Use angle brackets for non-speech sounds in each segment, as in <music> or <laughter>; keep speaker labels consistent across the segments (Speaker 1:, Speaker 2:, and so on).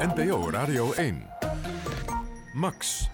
Speaker 1: NPO Radio 1. Max.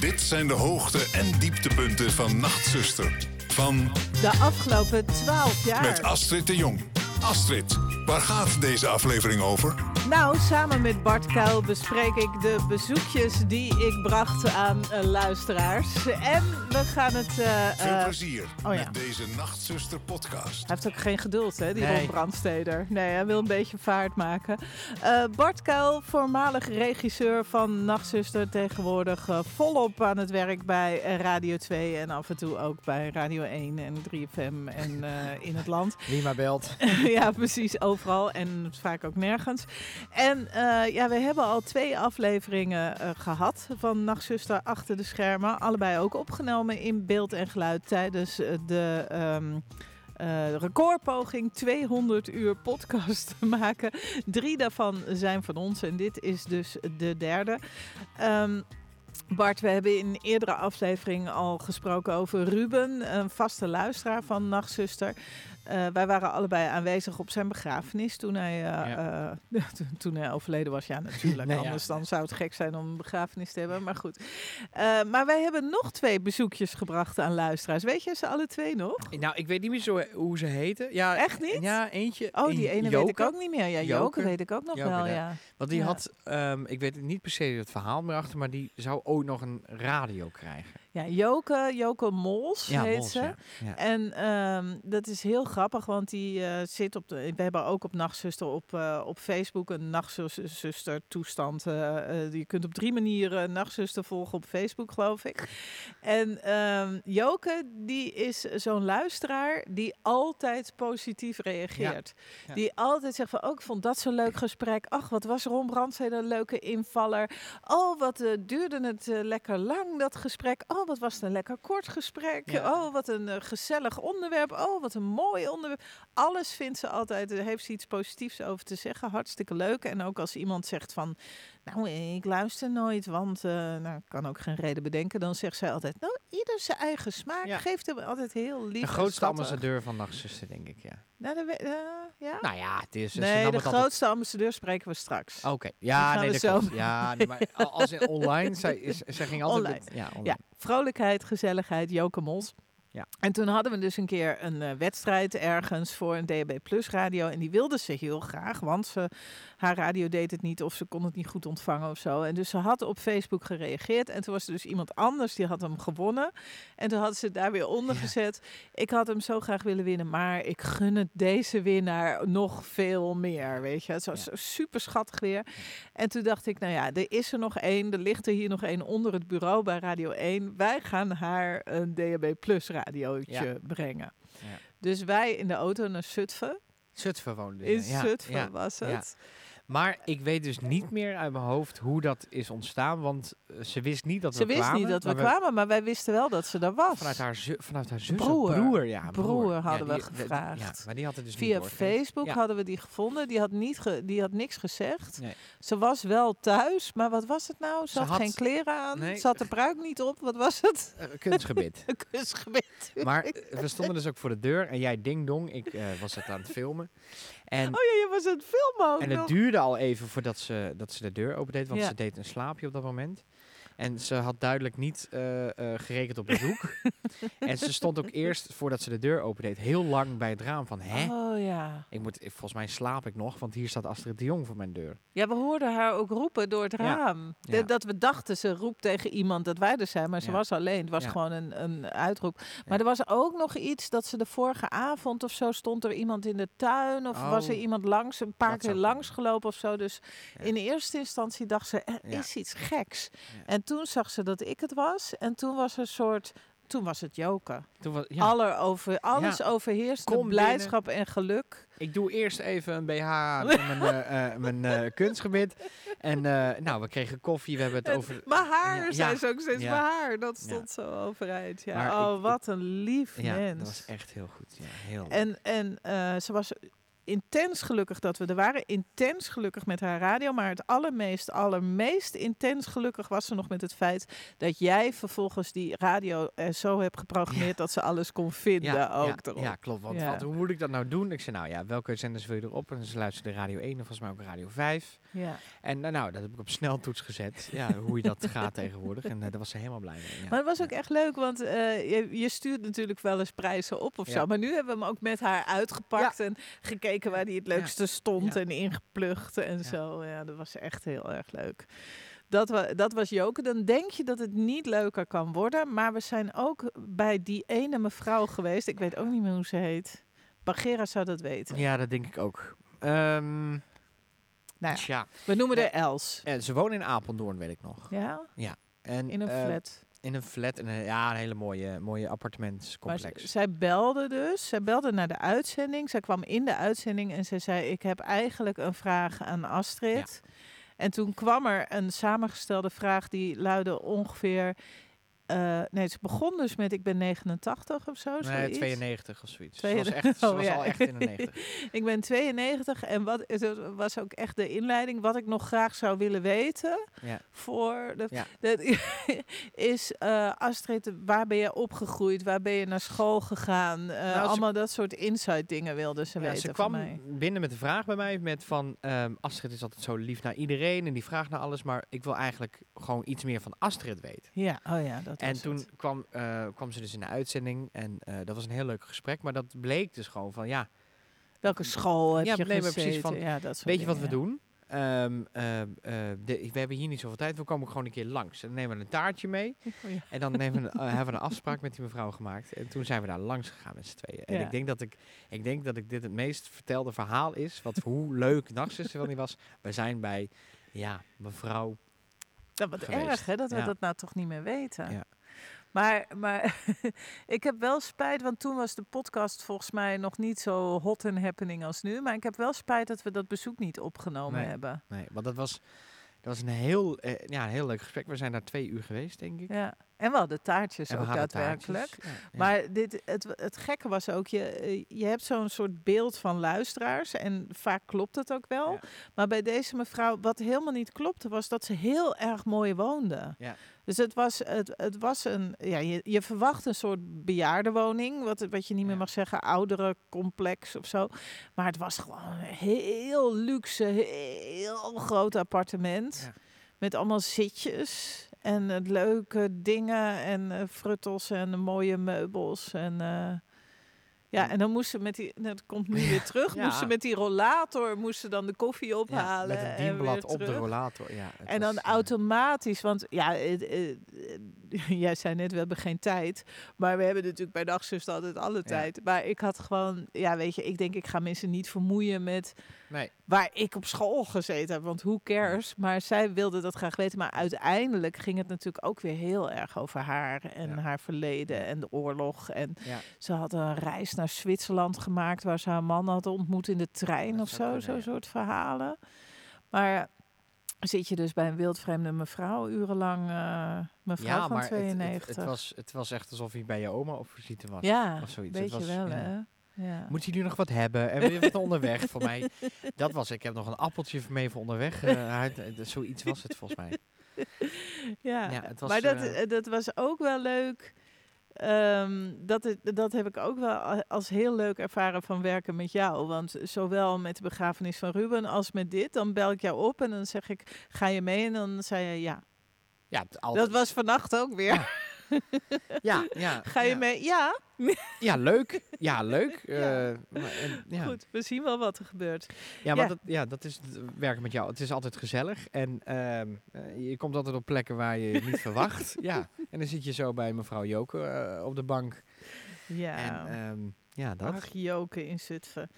Speaker 2: Dit zijn de hoogte- en dieptepunten van Nachtzuster. Van
Speaker 3: De afgelopen twaalf jaar.
Speaker 2: met Astrid de Jong. Astrid, waar gaat deze aflevering over?
Speaker 3: Nou, samen met Bart Kuil bespreek ik de bezoekjes die ik bracht aan eh, luisteraars. En we gaan het... eh,
Speaker 2: Veel
Speaker 3: eh,
Speaker 2: plezier
Speaker 3: oh ja.
Speaker 2: met deze Nachtzuster podcast.
Speaker 3: Hij heeft ook geen geduld, hè, die
Speaker 4: Nee.
Speaker 3: Ron Brandsteder. Nee, hij wil een beetje vaart maken. Eh, Bart Kuil, voormalig regisseur van Nachtzuster, tegenwoordig volop aan het werk bij Radio 2 en af en toe ook bij Radio 1 en 3FM en eh, in het land.
Speaker 4: Wie maar belt. <laughs>
Speaker 3: ja, precies, overal en vaak ook nergens. En eh, ja, we hebben al twee afleveringen eh, gehad van Nachtzuster achter de schermen. Allebei ook opgenomen in beeld en geluid tijdens eh, de... ehm, eh, recordpoging 200 uur podcast te <laughs> maken. Drie daarvan zijn van ons en dit is dus de derde. Ehm, Bart, we hebben in eerdere aflevering al gesproken over Ruben, een vaste luisteraar van Nachtzuster. Eh, wij waren allebei aanwezig op zijn begrafenis toen hij, eh, eh, <laughs> toen- toen hij overleden was. Ja, natuurlijk. <laughs>
Speaker 4: Nee, ja.
Speaker 3: Anders dan zou het gek zijn om een begrafenis te hebben. Maar goed. Maar wij hebben nog twee bezoekjes gebracht aan luisteraars. Weet je ze alle twee nog?
Speaker 4: Nou, ik weet niet meer zo hoe ze heten. Ja,
Speaker 3: Echt niet?
Speaker 4: Ja, eentje.
Speaker 3: Oh, die ene weet ik ook niet meer. Ja, Joke,
Speaker 4: Joke.
Speaker 3: weet ik ook nog wel,
Speaker 4: ja.
Speaker 3: ja.
Speaker 4: Want die had, ehm, ik weet niet per se het verhaal meer achter, maar die zou ooit nog een radio krijgen.
Speaker 3: Ja, Joke, Joke Mols heet
Speaker 4: Mols,
Speaker 3: ze.
Speaker 4: ja. Ja.
Speaker 3: En ehm, dat is heel grappig, want die eh, zit op de. We hebben ook op Nachtzuster op, eh, op Facebook een Nachtzuster toestand. eh, eh, je kunt op drie manieren Nachtzuster volgen op Facebook, geloof ik. En ehm, Joke, die is zo'n luisteraar die altijd positief reageert. Die altijd zegt van, oh, ik vond dat zo'n leuk gesprek. Ach, wat was Ron Brandstede een leuke invaller. Oh, wat duurde het lekker lang, dat gesprek. Oh, wat was het een lekker kort gesprek.
Speaker 4: Ja.
Speaker 3: Oh, wat een eh, gezellig onderwerp. Oh, wat een mooi onderwerp. Alles vindt ze altijd, heeft ze iets positiefs over te zeggen. Hartstikke leuk. En ook als iemand zegt van, nou, ik luister nooit, want uh, nou, ik kan ook geen reden bedenken. Dan zegt zij altijd, nou, ieder zijn eigen smaak.
Speaker 4: Ja.
Speaker 3: Geeft hem altijd heel lief.
Speaker 4: De grootste
Speaker 3: schattig.
Speaker 4: ambassadeur van Nachtzuster, denk ik, ja.
Speaker 3: Nou, we- eh, ja?
Speaker 4: Nou ja, het is... ze
Speaker 3: nee, de
Speaker 4: altijd-
Speaker 3: grootste ambassadeur spreken we straks.
Speaker 4: Oké, ja, nee, dat
Speaker 3: zo-
Speaker 4: klopt. Ja, nee, <laughs> maar al- als in online, zij, is, zij ging altijd...
Speaker 3: Online.
Speaker 4: met- ja, online.
Speaker 3: Ja, vrolijkheid, gezelligheid, Joke Mols.
Speaker 4: Ja.
Speaker 3: En toen hadden we dus een keer een eh, wedstrijd ergens voor een DAB Plus radio. En die wilde ze heel graag, want ze, haar radio deed het niet of ze kon het niet goed ontvangen of zo. En dus ze had op Facebook gereageerd. En toen was er dus iemand anders die had hem gewonnen. En toen had ze het daar weer onder
Speaker 4: Ja.
Speaker 3: gezet. Ik had hem zo graag willen winnen, maar ik gun het deze winnaar nog veel meer. Weet je, het was
Speaker 4: Ja.
Speaker 3: super schattig weer. En toen dacht ik, nou ja, er is er nog één. Er ligt er hier nog één onder het bureau bij Radio 1. Wij gaan haar een DAB Plus radiootje
Speaker 4: Ja.
Speaker 3: brengen.
Speaker 4: Ja.
Speaker 3: Dus wij in de auto naar Zutphen.
Speaker 4: Zutphen woonde.
Speaker 3: In
Speaker 4: ja,
Speaker 3: Zutphen was
Speaker 4: ja.
Speaker 3: het.
Speaker 4: Maar ik weet dus niet meer uit mijn hoofd hoe dat is ontstaan, want eh, ze wist niet dat
Speaker 3: Ze
Speaker 4: we
Speaker 3: wist
Speaker 4: kwamen.
Speaker 3: niet dat we
Speaker 4: maar
Speaker 3: kwamen, maar wij wisten wel dat ze daar was.
Speaker 4: Vanuit haar, zu, vanuit haar zus.
Speaker 3: Broer.
Speaker 4: broer, ja.
Speaker 3: Broer
Speaker 4: Ja,
Speaker 3: hadden we
Speaker 4: die-
Speaker 3: gevraagd.
Speaker 4: Ja, maar die had het dus niet
Speaker 3: Via. Facebook
Speaker 4: Ja.
Speaker 3: hadden we die gevonden. Die had, niet ge- die had niks gezegd.
Speaker 4: Nee.
Speaker 3: Ze was wel thuis, maar wat was het nou? Ze,
Speaker 4: Ze
Speaker 3: had,
Speaker 4: had-
Speaker 3: geen kleren aan.
Speaker 4: Nee.
Speaker 3: Ze had de pruik niet op. Wat was het?
Speaker 4: Kunstgebied. <laughs>
Speaker 3: Een kusgebied.
Speaker 4: Maar eh, we stonden dus ook voor de deur en jij ding dong, ik was het aan het filmen. En,
Speaker 3: Oh ja, je was aan het filmen ook
Speaker 4: en
Speaker 3: nog.
Speaker 4: het duurde al even voordat ze, dat ze de deur opendeed, want
Speaker 3: Ja.
Speaker 4: ze deed een slaapje op dat moment. En ze had duidelijk niet eh, eh, gerekend op bezoek. <laughs> en ze stond ook eerst, voordat ze de deur opendeed, heel lang bij het raam van, hè?
Speaker 3: Oh ja.
Speaker 4: Ik moet, volgens mij slaap ik nog, want hier staat Astrid de Jong voor mijn deur.
Speaker 3: Ja, we hoorden haar ook roepen door het raam.
Speaker 4: Ja.
Speaker 3: dat we dachten, ze roept tegen iemand dat wij er zijn, maar ze
Speaker 4: Ja.
Speaker 3: was alleen. Het was gewoon een, een uitroep. Maar er was ook nog iets dat ze de vorige avond of zo stond er iemand in de tuin of was er
Speaker 4: Oh.
Speaker 3: iemand langs, een paar
Speaker 4: Dat
Speaker 3: keer
Speaker 4: zou
Speaker 3: langs gelopen of zo. Dus in eerste instantie dacht ze, er is iets geks. En toen zag ze dat ik het was en toen was er een soort toen was het joken.
Speaker 4: Toen was, ja,
Speaker 3: Aller over, alles
Speaker 4: Ja.
Speaker 3: overheerste
Speaker 4: Kom
Speaker 3: blijdschap en geluk.
Speaker 4: ik doe eerst even een BH <laughs> mijn, eh, eh, mijn eh, kunstgebied. En nou, we kregen koffie, we hebben het over...
Speaker 3: Mijn haar,
Speaker 4: Ja,
Speaker 3: zei ze ook steeds, mijn haar. Dat stond zo overeind. Ja.
Speaker 4: Maar
Speaker 3: oh,
Speaker 4: ik-
Speaker 3: wat een lief
Speaker 4: Ja,
Speaker 3: mens.
Speaker 4: dat was echt heel goed. Ja, heel.
Speaker 3: En, en ze was intens gelukkig dat we er waren. Intens gelukkig met haar radio. Maar het allermeest, allermeest intens gelukkig was ze nog met het feit dat jij vervolgens die radio er zo hebt geprogrammeerd dat ze alles kon vinden
Speaker 4: ja,
Speaker 3: ook
Speaker 4: ja, ja, klopt. Want wat, hoe moet ik dat nou doen? Ik zei, nou ja, welke zenders wil je erop? En ze luisterde Radio 1 en volgens mij ook Radio 5.
Speaker 3: Ja.
Speaker 4: En nou, nou, dat heb ik op sneltoets gezet. Ja, hoe je dat gaat tegenwoordig. En eh, daar was ze helemaal blij mee. Ja.
Speaker 3: Maar het was ook echt leuk, want eh, je, je stuurt natuurlijk wel eens prijzen op of
Speaker 4: Ja.
Speaker 3: zo. Maar nu hebben we hem ook met haar uitgepakt en gekeken waar hij het leukste stond en ingeplucht en zo. Ja, dat was echt heel erg leuk. Dat, wa dat was Joke. Dan denk je dat het niet leuker kan worden. Maar we zijn ook bij die ene mevrouw geweest. Ik weet ook niet meer hoe ze heet. Bagera zou dat weten.
Speaker 4: Ja, dat denk ik ook. Ehm
Speaker 3: Nou ja,
Speaker 4: tja.
Speaker 3: we noemen
Speaker 4: Ja.
Speaker 3: haar Els.
Speaker 4: En ze wonen in Apeldoorn, weet ik nog.
Speaker 3: Ja,
Speaker 4: En,
Speaker 3: in een
Speaker 4: eh,
Speaker 3: flat.
Speaker 4: In een flat. En een, ja, een hele mooie, mooie
Speaker 3: Maar
Speaker 4: appartementscomplex.
Speaker 3: z- zij belde dus. Zij belde naar de uitzending. Zij kwam in de uitzending en ze zei: Ik heb eigenlijk een vraag aan Astrid. En toen kwam er een samengestelde vraag die luidde ongeveer. Eh, nee, ze begon dus met: Ik ben 89 of zo.
Speaker 4: nee,
Speaker 3: zoiets.
Speaker 4: 92 of zoiets. Ze
Speaker 3: 92.
Speaker 4: was, echt, ze
Speaker 3: Oh,
Speaker 4: was
Speaker 3: ja.
Speaker 4: al echt in de 90. <laughs>
Speaker 3: Ik ben 92 en wat het was ook echt de inleiding. Wat ik nog graag zou willen weten
Speaker 4: Ja.
Speaker 3: voor de,
Speaker 4: Ja.
Speaker 3: dat <laughs> is eh, Astrid, waar ben je opgegroeid? Waar ben je naar school gegaan? Eh,
Speaker 4: ze-
Speaker 3: allemaal dat soort inside dingen wilde ze weten
Speaker 4: ze kwam
Speaker 3: mij.
Speaker 4: binnen met de vraag bij mij met van ehm, Astrid is altijd zo lief naar iedereen en die vraagt naar alles, maar ik wil eigenlijk gewoon iets meer van Astrid weten.
Speaker 3: Ja, oh ja, dat
Speaker 4: En toen
Speaker 3: het.
Speaker 4: kwam, eh, kwam ze dus in de uitzending en eh, dat was een heel leuk gesprek, maar dat bleek dus gewoon van ja,
Speaker 3: Welke school heb
Speaker 4: Ja,
Speaker 3: je
Speaker 4: nee, precies van,
Speaker 3: ja, dat
Speaker 4: weet je wat we doen? Ehm, ehm, eh, de, we hebben hier niet zoveel tijd, we komen gewoon een keer langs. En dan nemen we een taartje mee. <laughs>
Speaker 3: Oh ja.
Speaker 4: en dan nemen we, <laughs> hebben we een afspraak met die mevrouw gemaakt. En toen zijn we daar langs gegaan met z'n tweeën. En ik denk dat ik, ik denk dat ik dit het meest vertelde verhaal is, wat hoe leuk Nachtzuster van die was. We zijn bij, ja, mevrouw
Speaker 3: Dat wat
Speaker 4: geweest.
Speaker 3: erg, hè, dat we
Speaker 4: Ja.
Speaker 3: dat nou toch niet meer weten.
Speaker 4: Ja.
Speaker 3: Maar, maar <laughs> ik heb wel spijt, want toen was de podcast volgens mij nog niet zo hot en happening als nu. Maar ik heb wel spijt dat we dat bezoek niet opgenomen
Speaker 4: Nee.
Speaker 3: hebben.
Speaker 4: Nee, want dat was, dat was een heel, eh, ja, een heel leuk gesprek. We zijn daar twee uur geweest, denk ik.
Speaker 3: Ja. En wel de taartjes
Speaker 4: we
Speaker 3: ook daadwerkelijk.
Speaker 4: taartjes. Ja, ja.
Speaker 3: Maar dit, het, het gekke was ook, je, eh, je hebt zo'n soort beeld van luisteraars. En vaak klopt het ook wel.
Speaker 4: Ja.
Speaker 3: Maar bij deze mevrouw, wat helemaal niet klopte, was dat ze heel erg mooi woonde. Dus het was, het, het was een, ja, je, je verwacht een soort bejaardenwoning. Wat, wat je niet meer mag zeggen, oudere complex of zo. Maar het was gewoon een heel luxe, heel groot appartement. Met allemaal zitjes en leuke dingen en eh, fruttels en mooie meubels. En eh, ja,
Speaker 4: En-
Speaker 3: dan moest ze met die, dat komt nu <laughs> weer terug,
Speaker 4: Ja.
Speaker 3: moest ze met die rollator, moest ze dan de koffie
Speaker 4: Ja,
Speaker 3: ophalen.
Speaker 4: met een dienblad op de rollator. Ja,
Speaker 3: En dan
Speaker 4: was, eh,
Speaker 3: automatisch, want ja, het, eh, <laughs> jij zei net, we hebben geen tijd. Maar we hebben natuurlijk bij Nachtzuster altijd alle tijd. Maar ik had gewoon, ja weet je, ik denk ik ga mensen niet vermoeien met
Speaker 4: Nee,
Speaker 3: waar ik op school gezeten heb. Want hoe cares? Maar zij wilde dat graag weten. Maar uiteindelijk ging het natuurlijk ook weer heel erg over haar en haar verleden en de oorlog. En ze had een reis naar Zwitserland gemaakt waar ze haar man had ontmoet in de trein
Speaker 4: Dat
Speaker 3: of zo. Zo'n soort verhalen. Maar zit je dus bij een wildvreemde mevrouw urenlang, eh mevrouw
Speaker 4: ja,
Speaker 3: van
Speaker 4: maar het- het,
Speaker 3: 92.
Speaker 4: het, was, het was echt alsof hij bij je oma op visite was.
Speaker 3: ja,
Speaker 4: of zoiets.
Speaker 3: weet
Speaker 4: Het
Speaker 3: je
Speaker 4: was-
Speaker 3: wel
Speaker 4: ja.
Speaker 3: hè. Ja.
Speaker 4: Moet je nu nog wat hebben? En weer wat onderweg voor mij? Dat was, ik heb nog een appeltje mee voor onderweg. eh, zoiets was het volgens mij.
Speaker 3: Ja,
Speaker 4: was,
Speaker 3: maar dat, dat was ook wel leuk. Ehm, dat, het- dat heb ik ook wel als heel leuk ervaren van werken met jou. Want zowel met de begrafenis van Ruben als met dit, dan bel ik jou op en dan zeg ik, ga je mee? En dan zei je ja.
Speaker 4: Ja, het
Speaker 3: Dat
Speaker 4: altijd,
Speaker 3: was vannacht ook weer. <laughs>
Speaker 4: ja, <laughs> ja,
Speaker 3: Ga je
Speaker 4: ja.
Speaker 3: mee? Ja.
Speaker 4: Ja, leuk. Ja, <laughs> leuk.
Speaker 3: Ja.
Speaker 4: eh, maar, en, ja.
Speaker 3: Goed, we zien wel wat er gebeurt.
Speaker 4: Ja, maar
Speaker 3: Ja.
Speaker 4: Dat, ja, dat is het werken met jou. Het is altijd gezellig. En ehm, eh, je komt altijd op plekken waar je niet <laughs> verwacht. Ja. En dan zit je zo bij mevrouw Joke eh, op de bank.
Speaker 3: Ja.
Speaker 4: En ehm, ja, dat.
Speaker 3: Ach, joken in Zutphen.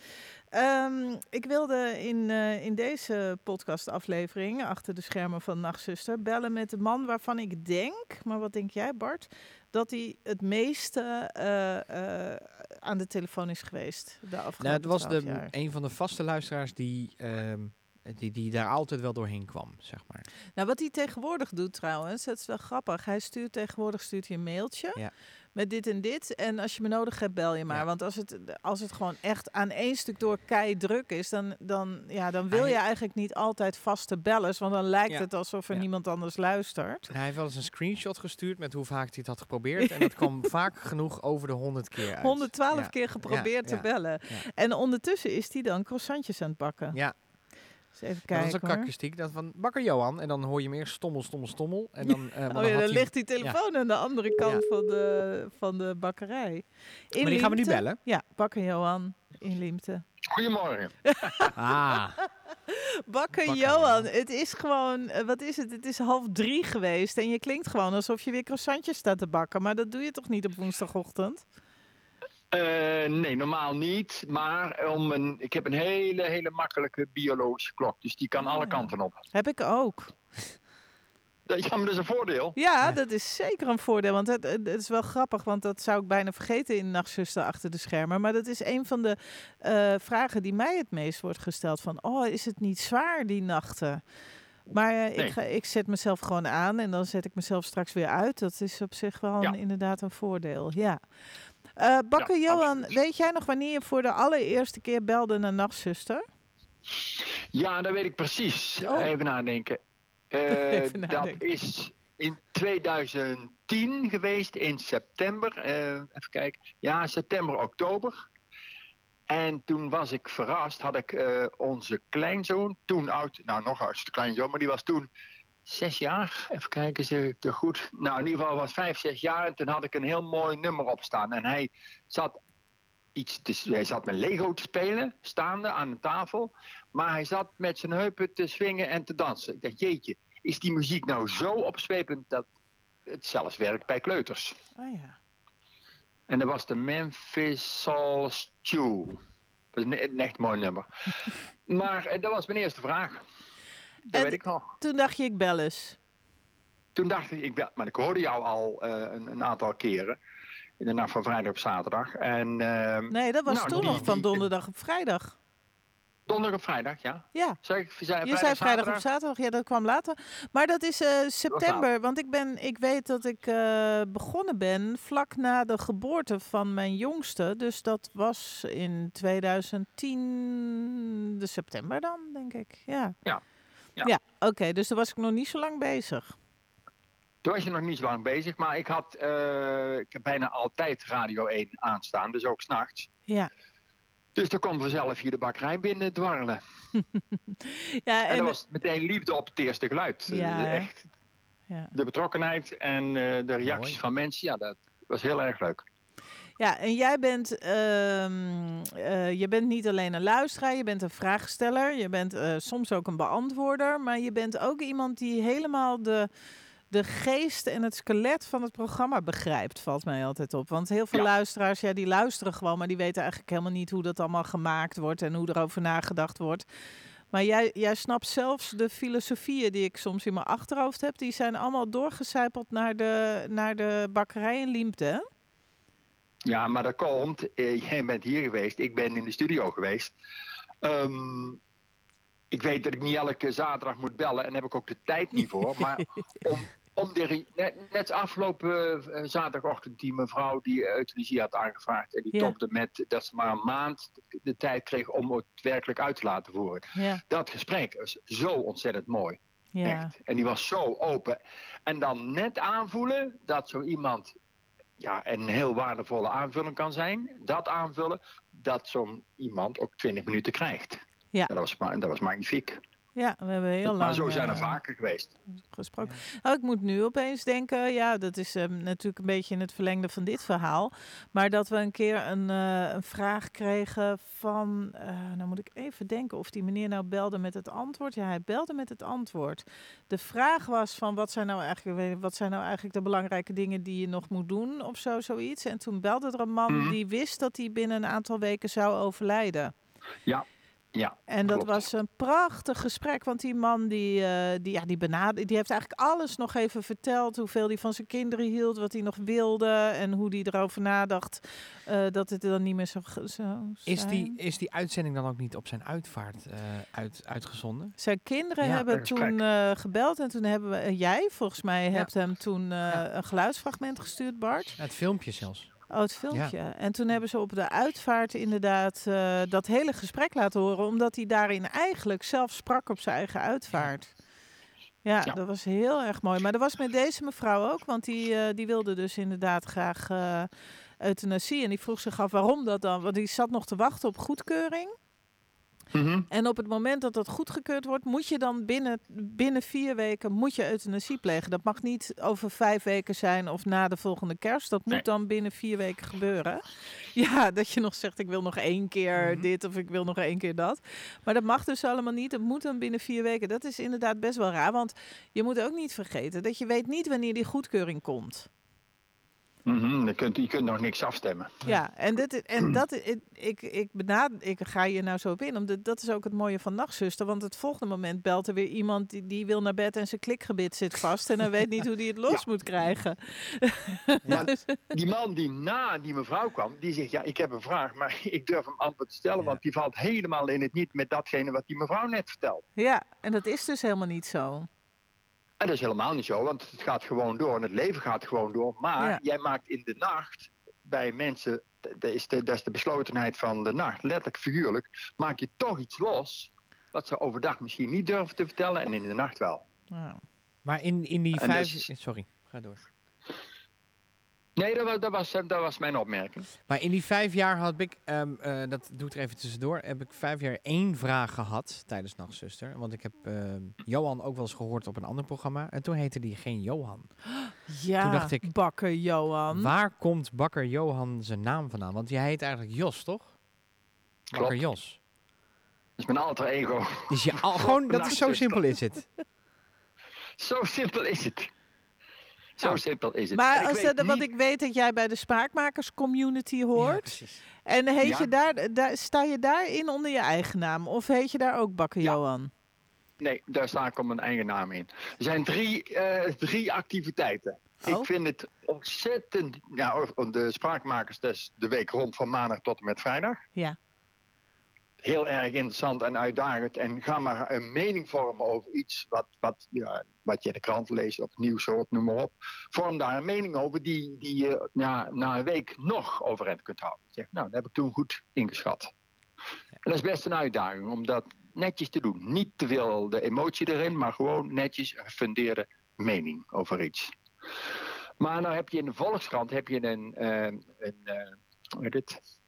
Speaker 3: Ehm, ik wilde in, eh, in deze podcastaflevering, achter de schermen van Nachtzuster, bellen met de man waarvan ik denk, maar wat denk jij Bart, dat hij het meeste eh, eh, aan de telefoon is geweest de afgelopen
Speaker 4: Nou, het was
Speaker 3: 12
Speaker 4: de,
Speaker 3: jaar?
Speaker 4: een van de vaste luisteraars die, ehm, die, die daar altijd wel doorheen kwam, zeg maar.
Speaker 3: Nou, wat hij tegenwoordig doet trouwens, dat is wel grappig. Hij stuurt tegenwoordig stuurt hij een mailtje
Speaker 4: Ja.
Speaker 3: met dit en dit. En als je me nodig hebt, bel je maar.
Speaker 4: Ja.
Speaker 3: Want als het, als het gewoon echt aan één stuk door kei druk is, dan, dan, ja, dan wil
Speaker 4: Hij-
Speaker 3: je eigenlijk niet altijd vaste bellers. Want dan lijkt
Speaker 4: Ja.
Speaker 3: het alsof er niemand anders luistert.
Speaker 4: En hij heeft wel eens een screenshot gestuurd met hoe vaak hij het had geprobeerd. En dat kwam <laughs> vaak genoeg over de 100 keer uit.
Speaker 3: 112
Speaker 4: Ja.
Speaker 3: keer geprobeerd te bellen. En ondertussen is hij dan croissantjes aan het bakken.
Speaker 4: Ja,
Speaker 3: Dus even
Speaker 4: dat
Speaker 3: kijken
Speaker 4: was ook
Speaker 3: hoor.
Speaker 4: kakistiek. Dat van bakker Johan. En dan hoor je meer stommel, stommel, stommel. En dan, eh, maar
Speaker 3: Oh
Speaker 4: dan
Speaker 3: ja, dan ligt die telefoon aan de andere kant van, de, van de bakkerij. In
Speaker 4: Maar die gaan we nu
Speaker 3: Liemte-
Speaker 4: bellen.
Speaker 3: Ja, bakker Johan in Liemte.
Speaker 5: Goedemorgen.
Speaker 4: Ah, <laughs>
Speaker 3: Bakker
Speaker 4: Bakker
Speaker 3: Johan,
Speaker 4: Johan.
Speaker 3: het is gewoon, eh, wat is het? Het is half drie geweest en je klinkt gewoon alsof je weer croissantjes staat te bakken. Maar dat doe je toch niet op woensdagochtend?
Speaker 5: Eh, nee, normaal niet. Maar om een, ik heb een hele, hele makkelijke biologische klok. Dus die kan alle
Speaker 3: Ah.
Speaker 5: kanten op.
Speaker 3: Heb ik ook. <laughs>
Speaker 5: Dat ja, maar dat is een voordeel.
Speaker 3: Ja, dat is zeker een voordeel. Want het, het is wel grappig, want dat zou ik bijna vergeten in Nachtzuster achter de schermen. Maar dat is een van de eh, vragen die mij het meest wordt gesteld. Van, oh, is het niet zwaar die nachten? Maar eh, ik, ga, ik zet mezelf gewoon aan en dan zet ik mezelf straks weer uit. Dat is op zich wel
Speaker 5: Ja.
Speaker 3: inderdaad een voordeel, ja. Eh Bakker
Speaker 5: Ja,
Speaker 3: Johan,
Speaker 5: absoluut.
Speaker 3: weet jij nog wanneer je voor de allereerste keer belde naar Nachtzuster?
Speaker 5: Ja, dat weet ik precies.
Speaker 3: Oh.
Speaker 5: Even nadenken. <laughs> Eh,
Speaker 3: Even
Speaker 5: dat is in 2010 geweest, in september. Eh, even kijken. Ja, september, oktober. En toen was ik verrast, had ik onze kleinzoon, toen oud, nou nog oudste kleinzoon, maar die was toen zes jaar. Even kijken, zeg ik het goed. Nou, in ieder geval was vijf, zes jaar. En toen had ik een heel mooi nummer op staan. En hij zat iets te, hij zat met Lego te spelen, staande aan de tafel. Maar hij zat met zijn heupen te swingen en te dansen. Ik dacht, jeetje, is die muziek nou zo opzwepend dat het zelfs werkt bij kleuters?
Speaker 3: Oh ja.
Speaker 5: En dat was de Memphis Soul Stew. Dat is een, een echt mooi nummer. <laughs> maar eh, dat was mijn eerste vraag. Dat
Speaker 3: En-
Speaker 5: weet ik nog.
Speaker 3: Toen dacht je, ik bel eens.
Speaker 5: Toen dacht ik, ik bel- maar ik hoorde jou al eh, een, een aantal keren. In de nacht van vrijdag op zaterdag. En ehm,
Speaker 3: Nee, dat was
Speaker 5: Nou,
Speaker 3: toen
Speaker 5: die-
Speaker 3: nog van donderdag op vrijdag.
Speaker 5: donderdag op vrijdag, ja.
Speaker 3: Ja.
Speaker 5: Zeg ik, zei,
Speaker 3: Je zei vrijdag of zaterdag, ja, dat kwam later. Maar dat is eh, september, want ik, ben, ik weet dat ik eh, begonnen ben vlak na de geboorte van mijn jongste. Dus dat was in 2010, de september dan, denk ik. Ja,
Speaker 5: Ja. Ja.
Speaker 3: ja oké, dus daar was ik nog niet zo lang bezig.
Speaker 5: Toen was je nog niet zo lang bezig, maar ik had eh, ik heb bijna altijd Radio 1 aanstaan, dus ook s'nachts.
Speaker 3: Ja,
Speaker 5: Dus dan kwam vanzelf hier de bakkerij binnen dwarrelen. <laughs>
Speaker 3: ja
Speaker 5: En,
Speaker 3: en,
Speaker 5: dat was meteen liefde op het eerste geluid.
Speaker 3: Ja,
Speaker 5: Eh, echt
Speaker 3: ja.
Speaker 5: de betrokkenheid en eh, de reacties
Speaker 4: Mooi.
Speaker 5: van mensen, ja, dat was heel erg leuk.
Speaker 3: Ja, en jij bent, ehm, eh, je bent niet alleen een luisteraar, je bent een vraagsteller, je bent eh, soms ook een beantwoorder, maar je bent ook iemand die helemaal de, de geest en het skelet van het programma begrijpt, valt mij altijd op. Want heel veel
Speaker 5: Ja.
Speaker 3: luisteraars, ja, die luisteren gewoon, maar die weten eigenlijk helemaal niet hoe dat allemaal gemaakt wordt en hoe erover nagedacht wordt. Maar jij, jij snapt zelfs de filosofieën die ik soms in mijn achterhoofd heb, die zijn allemaal doorgecijpeld naar de, naar de bakkerij in Liemte, hè?
Speaker 5: Ja, maar dat komt. eh, jij bent hier geweest, ik ben in de studio geweest. Ehm, ik weet dat ik niet elke zaterdag moet bellen en daar heb ik ook de tijd niet voor. Maar <laughs> om, om de, net, net afgelopen eh, zaterdagochtend die mevrouw die euthanasie had aangevraagd. En die
Speaker 3: Ja.
Speaker 5: topte met dat ze maar een maand de tijd kreeg om het werkelijk uit te laten voeren.
Speaker 3: Ja,
Speaker 5: Dat gesprek was zo ontzettend mooi.
Speaker 3: ja.
Speaker 5: Echt. En die was zo open. En dan net aanvoelen dat zo iemand ja, een heel waardevolle aanvulling kan zijn. Dat aanvullen, dat zo'n iemand ook 20 minuten krijgt.
Speaker 3: Ja.
Speaker 5: Dat, was, dat was magnifiek.
Speaker 3: Ja, we hebben heel lang
Speaker 5: maar zo zijn er
Speaker 3: eh,
Speaker 5: vaker geweest.
Speaker 3: gesproken. Nou, ik moet nu opeens denken, ja, dat is ehm, natuurlijk een beetje in het verlengde van dit verhaal. Maar dat we een keer een, eh, een vraag kregen van, eh nou moet ik even denken of die meneer nou belde met het antwoord. Ja, hij belde met het antwoord. De vraag was van, wat zijn nou eigenlijk, wat zijn nou eigenlijk de belangrijke dingen die je nog moet doen of zo, zoiets. En toen belde er een man
Speaker 5: Mhm.
Speaker 3: die wist dat hij binnen een aantal weken zou overlijden.
Speaker 5: Ja. Ja,
Speaker 3: En dat
Speaker 5: klopt.
Speaker 3: was een prachtig gesprek, want die man die, eh, die, ja, die, benad- die heeft eigenlijk alles nog even verteld. Hoeveel hij van zijn kinderen hield, wat hij nog wilde en hoe hij erover nadacht eh, dat het dan niet meer zo, zou
Speaker 4: Is die, is die uitzending dan ook niet op zijn uitvaart eh, uit, uitgezonden?
Speaker 3: Zijn kinderen
Speaker 4: Ja,
Speaker 3: hebben toen eh, gebeld en toen hebben we, jij volgens mij
Speaker 4: Ja.
Speaker 3: hebt hem toen eh,
Speaker 4: Ja.
Speaker 3: een geluidsfragment gestuurd, Bart.
Speaker 4: Het filmpje zelfs.
Speaker 3: Oh, het filmpje. En toen hebben ze op de uitvaart inderdaad eh, dat hele gesprek laten horen, omdat hij daarin eigenlijk zelf sprak op zijn eigen uitvaart. Ja,
Speaker 5: Ja.
Speaker 3: dat was heel erg mooi. Maar dat was met deze mevrouw ook, want die, eh, die wilde dus inderdaad graag eh, euthanasie. En die vroeg zich af waarom dat dan, want die zat nog te wachten op goedkeuring.
Speaker 5: Mhm.
Speaker 3: En op het moment dat dat goedgekeurd wordt, moet je dan binnen, binnen vier weken moet je euthanasie plegen. Dat mag niet over vijf weken zijn of na de volgende kerst. Dat moet
Speaker 5: Nee.
Speaker 3: dan binnen vier weken gebeuren. <laughs> Ja, dat je nog zegt, ik wil nog één keer
Speaker 4: Mhm.
Speaker 3: dit of ik wil nog één keer dat. Maar dat mag dus allemaal niet. Het moet dan binnen vier weken. Dat is inderdaad best wel raar. Want je moet ook niet vergeten dat je weet niet wanneer die goedkeuring komt.
Speaker 5: Mhm, je, kunt, je kunt nog niks afstemmen.
Speaker 3: Ja, en, dit, en dat, ik, ik, benad, ik ga hier nou zo op in, omdat dat is ook het mooie van Nachtzuster. Want het volgende moment belt er weer iemand die, die wil naar bed en zijn klikgebit zit vast. En hij weet niet hoe hij het <laughs> los moet krijgen. <laughs>
Speaker 5: Die man die na die mevrouw kwam, die zegt, ja, ik heb een vraag, maar <laughs> ik durf hem antwoord te stellen,
Speaker 4: Ja.
Speaker 5: want die valt helemaal in het niet met datgene wat die mevrouw net vertelt.
Speaker 3: Ja, en dat is dus helemaal niet zo.
Speaker 5: En dat is helemaal niet zo, want het gaat gewoon door en het leven gaat gewoon door. Maar
Speaker 3: Ja.
Speaker 5: jij maakt in de nacht bij mensen, dat is, de, dat is de beslotenheid van de nacht, letterlijk figuurlijk, maak je toch iets los wat ze overdag misschien niet durven te vertellen en in de nacht wel.
Speaker 3: Ja.
Speaker 4: Maar in, in die
Speaker 5: En
Speaker 4: vijf...
Speaker 5: dus-
Speaker 4: Sorry, ga door.
Speaker 5: Nee, dat was, dat was, dat was mijn opmerking.
Speaker 4: Maar in die vijf jaar had ik, ehm, eh, dat doe ik er even tussendoor, heb ik vijf jaar één vraag gehad tijdens Nachtzuster. Want ik heb ehm, Johan ook wel eens gehoord op een ander programma. En toen heette die geen Johan. <gasps>
Speaker 3: Ja,
Speaker 4: Toen dacht ik,
Speaker 3: bakker Johan.
Speaker 4: Waar komt bakker Johan zijn naam vandaan? Want jij heet eigenlijk Jos, toch? Bakker. Jos.
Speaker 5: Dat is mijn alter ego.
Speaker 4: Dus je al, gewoon, <laughs> dat is zo simpel is het.
Speaker 5: Zo simpel is het. Zo
Speaker 4: Nou,
Speaker 5: simpel is het.
Speaker 3: Maar
Speaker 5: En ik
Speaker 3: als
Speaker 5: weet
Speaker 3: dat, want
Speaker 5: niet-
Speaker 3: ik weet dat jij bij de Spraakmakers Community
Speaker 4: Ja,
Speaker 3: hoort. en heet
Speaker 5: Ja.
Speaker 3: je daar, daar, sta je daarin onder je eigen naam? Of heet je daar ook bakker
Speaker 5: Ja.
Speaker 3: Johan?
Speaker 5: Nee, daar sta ik op mijn eigen naam in. Er zijn drie, eh, drie activiteiten.
Speaker 3: Oh.
Speaker 5: Ik vind het ontzettend... Ja, de spraakmakers, dat is de week rond van maandag tot en met vrijdag.
Speaker 3: Ja.
Speaker 5: Heel erg interessant en uitdagend. En ga maar een mening vormen over iets wat, wat, ja, wat je in de krant leest, op nieuws hoort, noem maar op. Vorm daar een mening over die, die je ja, na een week nog overeind kunt houden. Zeg, nou, dat heb ik toen goed ingeschat. En dat is best een uitdaging om dat netjes te doen. Niet te veel de emotie erin, maar gewoon netjes een gefundeerde mening over iets. Maar nou heb je in de Volkskrant heb je een, eh, een eh, hoe heet het?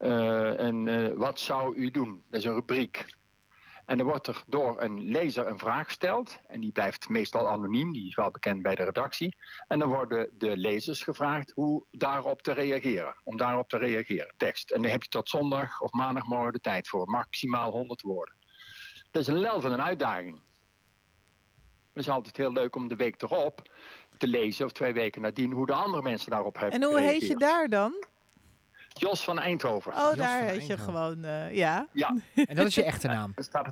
Speaker 5: Eh, een, eh, wat zou u doen? Dat is een rubriek. En dan wordt er door een lezer een vraag gesteld. En die blijft meestal anoniem, die is wel bekend bij de redactie. En dan worden de lezers gevraagd hoe daarop te reageren. Om daarop te reageren, tekst. En daar heb je tot zondag of maandagmorgen de tijd voor. Maximaal 100 woorden. Dat is een lel van een uitdaging. Het is altijd heel leuk om de week erop te lezen, of twee weken nadien, hoe de andere mensen daarop hebben
Speaker 3: En hoe heet je daar dan?
Speaker 5: Jos van Eindhoven.
Speaker 3: Oh,
Speaker 4: Jos
Speaker 3: daar heet je gewoon, eh, ja.
Speaker 5: Ja, <laughs>
Speaker 4: En dat is je echte naam.
Speaker 5: staat,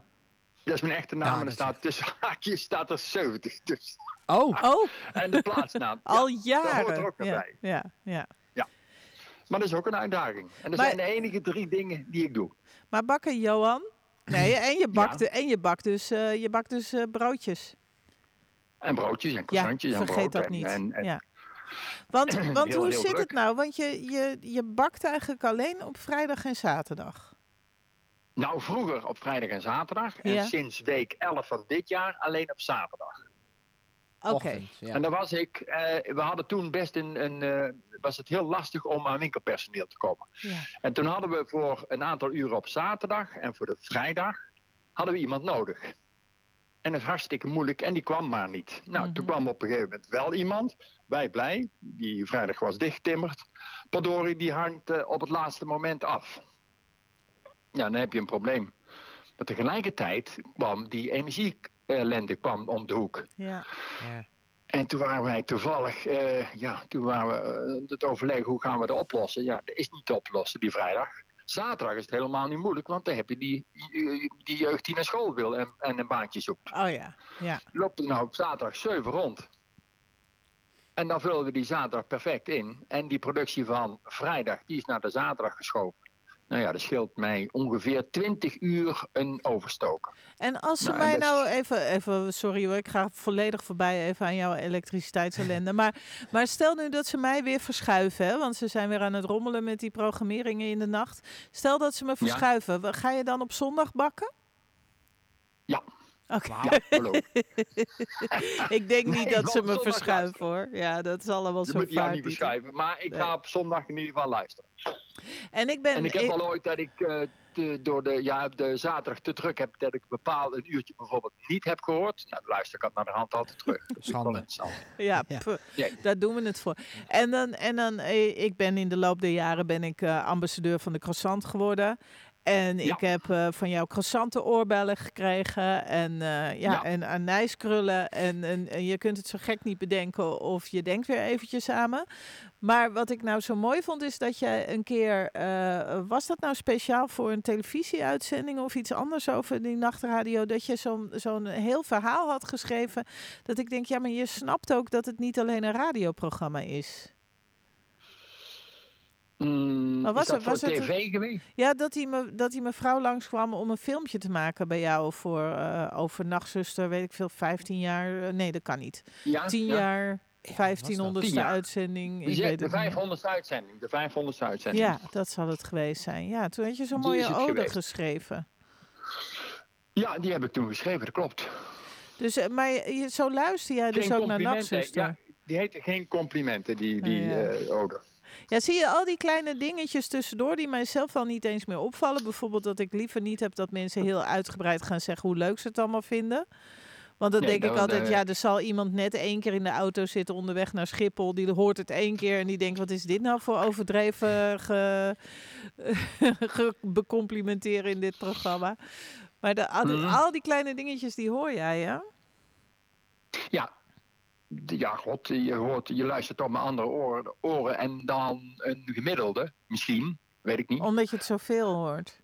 Speaker 5: dat is mijn echte naam
Speaker 4: Ja,
Speaker 5: en er
Speaker 4: dat
Speaker 5: staat tussen haakjes staat er 70 dus.
Speaker 4: Oh,
Speaker 3: Oh,
Speaker 5: En de plaatsnaam. <laughs>
Speaker 3: al
Speaker 5: Ja, dat hoort
Speaker 3: jaren.
Speaker 5: er ook
Speaker 3: ja,
Speaker 5: bij.
Speaker 3: ja, ja.
Speaker 5: Maar dat is ook een uitdaging. En dat
Speaker 3: Maar-
Speaker 5: zijn de enige drie dingen die ik doe.
Speaker 3: Maar bakker Johan? Nee, <laughs> en je bakt,
Speaker 5: Ja.
Speaker 3: en je bakt dus, eh, je bakt dus eh, broodjes.
Speaker 5: En broodjes en
Speaker 3: Ja,
Speaker 5: croissantjes en
Speaker 3: vergeet
Speaker 5: brood.
Speaker 3: dat
Speaker 5: en-
Speaker 3: niet.
Speaker 5: En, en,
Speaker 3: ja. Want, <clears throat> want
Speaker 5: Heel,
Speaker 3: hoe
Speaker 5: heel
Speaker 3: zit
Speaker 5: druk.
Speaker 3: het nou? Want je, je, je bakt eigenlijk alleen op vrijdag en zaterdag.
Speaker 5: Nou, vroeger op vrijdag en zaterdag. En
Speaker 3: Ja.
Speaker 5: sinds week 11 van dit jaar alleen op zaterdag.
Speaker 3: Oké.
Speaker 4: ja.
Speaker 5: En dan was ik, eh, we hadden toen best een, een eh, was het heel lastig om aan winkelpersoneel te komen.
Speaker 3: Ja.
Speaker 5: En toen hadden we voor een aantal uren op zaterdag en voor de vrijdag hadden we iemand nodig. En is hartstikke moeilijk en die kwam maar niet. Nou, toen
Speaker 3: Mhm.
Speaker 5: kwam op een gegeven moment wel iemand, wij blij, die vrijdag was dichtgetimmerd. Padori die hangt eh, op het laatste moment af. Ja, dan heb je een probleem. Maar tegelijkertijd kwam die energielente kwam om de hoek.
Speaker 3: Ja.
Speaker 4: Ja.
Speaker 5: En toen waren wij toevallig, eh, ja, toen waren we eh, het overleggen hoe gaan we dat oplossen. Ja, dat is niet te oplossen die vrijdag. Zaterdag is het helemaal niet moeilijk, want dan heb je die, die, jeugd die naar school wil en, en een baantje zoekt.
Speaker 3: Oh ja, ja.
Speaker 5: Loopt er nou op zaterdag 7 rond. En dan vullen we die zaterdag perfect in. En die productie van vrijdag, die is naar de zaterdag geschoven. Nou ja, dat scheelt mij ongeveer 20 uur een overstoken.
Speaker 3: En als ze
Speaker 5: Nou,
Speaker 3: mij
Speaker 5: is-
Speaker 3: nou even, even, sorry hoor, ik ga volledig voorbij even aan jouw elektriciteitsellende. maar, maar stel nu dat ze mij weer verschuiven, hè, want ze zijn weer aan het rommelen met die programmeringen in de nacht. Stel dat ze me verschuiven, ga je dan op zondag bakken? Oké. <laughs> Ik denk niet
Speaker 5: Nee,
Speaker 3: dat ze me verschuiven hoor. Ja, dat zal allemaal
Speaker 5: Je
Speaker 3: zo
Speaker 5: moet je jou niet beschrijven. Maar ik
Speaker 3: Nee.
Speaker 5: ga op zondag in ieder geval luisteren.
Speaker 3: En ik ben.
Speaker 5: En ik heb
Speaker 3: ik-
Speaker 5: al ooit dat ik eh, te- door de, ja, de zaterdag te druk heb, dat ik een bepaald een uurtje bijvoorbeeld niet heb gehoord. Nou, dan luister ik het naar de hand altijd terug. <laughs> Is
Speaker 4: Schande.
Speaker 3: Ja,
Speaker 4: Ja.
Speaker 5: Ja.
Speaker 3: daar doen we het voor. En dan, en dan eh, ik ben in de loop der jaren ben ik eh, ambassadeur van de croissant geworden. En ik
Speaker 5: Ja.
Speaker 3: heb eh, van jou croissanten oorbellen gekregen en, eh, ja,
Speaker 5: Ja.
Speaker 3: en anijskrullen. En, en, en je kunt het zo gek niet bedenken of je denkt weer eventjes aan me. Maar wat ik nou zo mooi vond is dat je een keer, eh, was dat nou speciaal voor een televisieuitzending of iets anders over die nachtradio, dat je zo'n zo'n heel verhaal had geschreven dat ik denk, ja, maar je snapt ook dat het niet alleen een radioprogramma is.
Speaker 5: Mm,
Speaker 3: Maar was
Speaker 5: is dat
Speaker 3: het- was het
Speaker 5: tv geweest?
Speaker 3: Ja, dat die, me, dat die mevrouw langskwam om een filmpje te maken bij jou voor eh, over nachtzuster, weet ik veel, 15 jaar. eh, nee, dat kan niet.
Speaker 5: Ja,
Speaker 3: 10
Speaker 5: ja.
Speaker 3: jaar,
Speaker 4: Ja,
Speaker 3: 1500ste
Speaker 5: Tien jaar.
Speaker 3: uitzending. Ik weet
Speaker 5: de
Speaker 3: het niet.
Speaker 5: 500 uitzending. De 500 uitzending.
Speaker 3: Ja, dat zal het geweest zijn. Ja, toen had je zo'n mooie ode
Speaker 5: geweest.
Speaker 3: geschreven.
Speaker 5: ja, die heb ik toen geschreven, dat klopt.
Speaker 3: Dus, eh, maar je, zo luister jij dus
Speaker 5: Geen
Speaker 3: ook naar nachtzuster.
Speaker 5: Ja, die heette geen complimenten, die, die
Speaker 3: Ja.
Speaker 5: eh, ode.
Speaker 3: Ja, zie je al die kleine dingetjes tussendoor die mijzelf al niet eens meer opvallen. Bijvoorbeeld dat ik liever niet heb dat mensen heel uitgebreid gaan zeggen hoe leuk ze het allemaal vinden. Want dan
Speaker 5: Nee,
Speaker 3: denk ik altijd, ja, er zal iemand net één keer in de auto zitten onderweg naar Schiphol. Die hoort het één keer en die denkt, wat is dit nou voor overdreven ge, <laughs> ge- becomplimenteren in dit programma. Maar de, al, die,
Speaker 5: Mhm.
Speaker 3: al die kleine dingetjes, die hoor jij, ja?
Speaker 5: Ja. Ja, god, je, hoort, je luistert op mijn andere oren, oren en dan een gemiddelde, misschien, weet ik niet.
Speaker 3: Omdat je het zoveel hoort.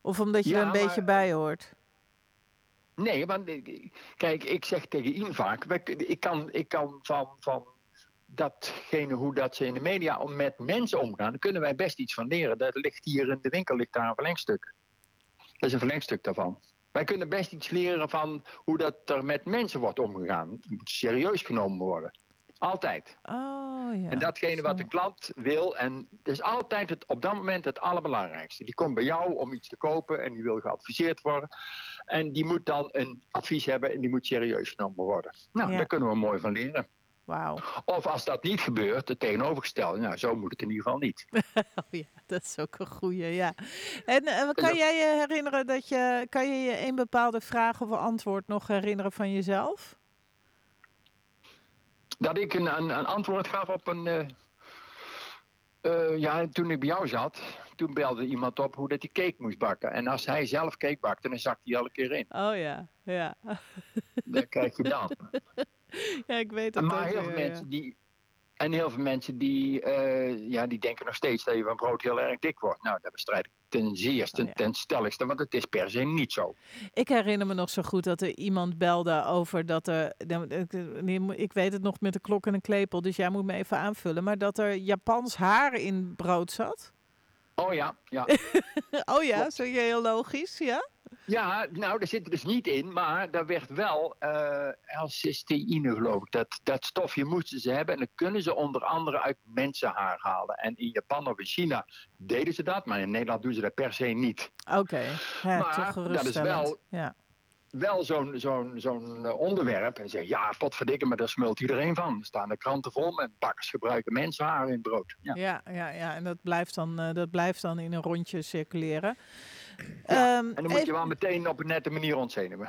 Speaker 3: Of omdat je
Speaker 5: Ja,
Speaker 3: er een
Speaker 5: maar-
Speaker 3: beetje bij hoort.
Speaker 5: Nee, want ik- kijk, ik zeg tegen Ian vaak, ik kan, ik kan van, van datgene hoe dat ze in de media met mensen omgaan, daar kunnen wij best iets van leren. Dat ligt hier in de winkel ligt daar een verlengstuk. Dat is een verlengstuk daarvan. Wij kunnen best iets leren van hoe dat er met mensen wordt omgegaan. Het moet serieus genomen worden. Altijd.
Speaker 3: Oh ja.
Speaker 5: En datgene wat de klant wil, en dat is altijd het, op dat moment het allerbelangrijkste. Die komt bij jou om iets te kopen en die wil geadviseerd worden. En die moet dan een advies hebben en die moet serieus genomen worden. Nou,
Speaker 3: Ja.
Speaker 5: daar kunnen we mooi van leren.
Speaker 3: Wauw.
Speaker 5: Of als dat niet gebeurt, het tegenovergestelde. Nou, zo moet het in ieder geval niet. <laughs>
Speaker 3: Oh ja, dat is ook een goeie, ja. En eh, kan jij je herinneren dat je, kan je je een bepaalde vraag of antwoord nog herinneren van jezelf?
Speaker 5: Dat ik een, een, een antwoord gaf op een. eh, eh, ja, toen ik bij jou zat, toen belde iemand op hoe dat hij cake moest bakken. En als hij zelf cake bakte, dan zakt hij elke keer in.
Speaker 3: Oh ja, ja.
Speaker 5: Dat krijg je dan. <laughs> <laughs>
Speaker 3: ja, ik weet het
Speaker 5: maar
Speaker 3: ook
Speaker 5: heel veel
Speaker 3: ja.
Speaker 5: mensen die. En heel veel mensen die, eh, ja, die denken nog steeds dat je van brood heel erg dik wordt. Nou, dat bestrijd ik ten zeerste,
Speaker 3: Oh ja.
Speaker 5: ten stelligste, want het is per se niet zo.
Speaker 3: Ik herinner me nog zo goed dat er iemand belde over dat er. nou, ik- weet het nog met de klok en een klepel, dus jij moet me even aanvullen. Maar dat er Japans haar in brood zat.
Speaker 5: Oh ja, ja. <laughs>
Speaker 3: Oh ja, zo heel logisch, ja?
Speaker 5: Ja, nou, daar zit er dus niet in, maar daar werd wel eh L-cysteïne, geloof ik. Dat, dat stofje moesten ze hebben en dat kunnen ze onder andere uit mensenhaar halen. En in Japan of in China deden ze dat, maar in Nederland doen ze dat per se niet.
Speaker 3: Oké, ja,
Speaker 5: Maar
Speaker 3: toch
Speaker 5: dat is wel-
Speaker 3: Ja.
Speaker 5: Wel zo'n zo'n zo'n eh, onderwerp en zeggen, ja, potverdikke, maar daar smult iedereen van. Er staan de kranten vol met bakkers gebruiken mensenhaar in brood. Ja.
Speaker 3: Ja, ja, ja, en dat blijft, dan, eh, dat blijft dan in een rondje circuleren.
Speaker 5: Ja,
Speaker 3: Ehm,
Speaker 5: En dan moet
Speaker 3: even-
Speaker 5: je wel meteen op een nette manier ontzenuwen.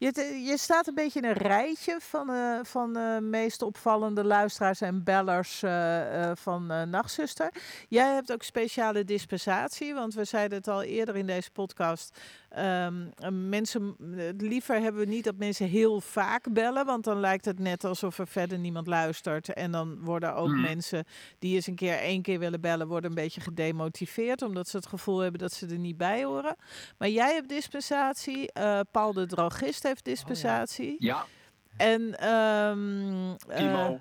Speaker 3: Je, je staat een beetje in een rijtje van, eh van de meest opvallende luisteraars en bellers eh, eh, van eh Nachtzuster. Jij hebt ook speciale dispensatie, want we zeiden het al eerder in deze podcast. ehm, eh, mensen, eh, liever hebben we niet dat mensen heel vaak bellen, want dan lijkt het net alsof er verder niemand luistert. En dan worden ook
Speaker 5: Mm.
Speaker 3: mensen die eens een keer één keer willen bellen, worden een beetje gedemotiveerd, omdat ze het gevoel hebben dat ze er niet bij horen. Maar jij hebt dispensatie, eh, Paul de Drogist heeft dispensatie.
Speaker 5: Ja,
Speaker 3: En ehm, eh,
Speaker 5: Timo.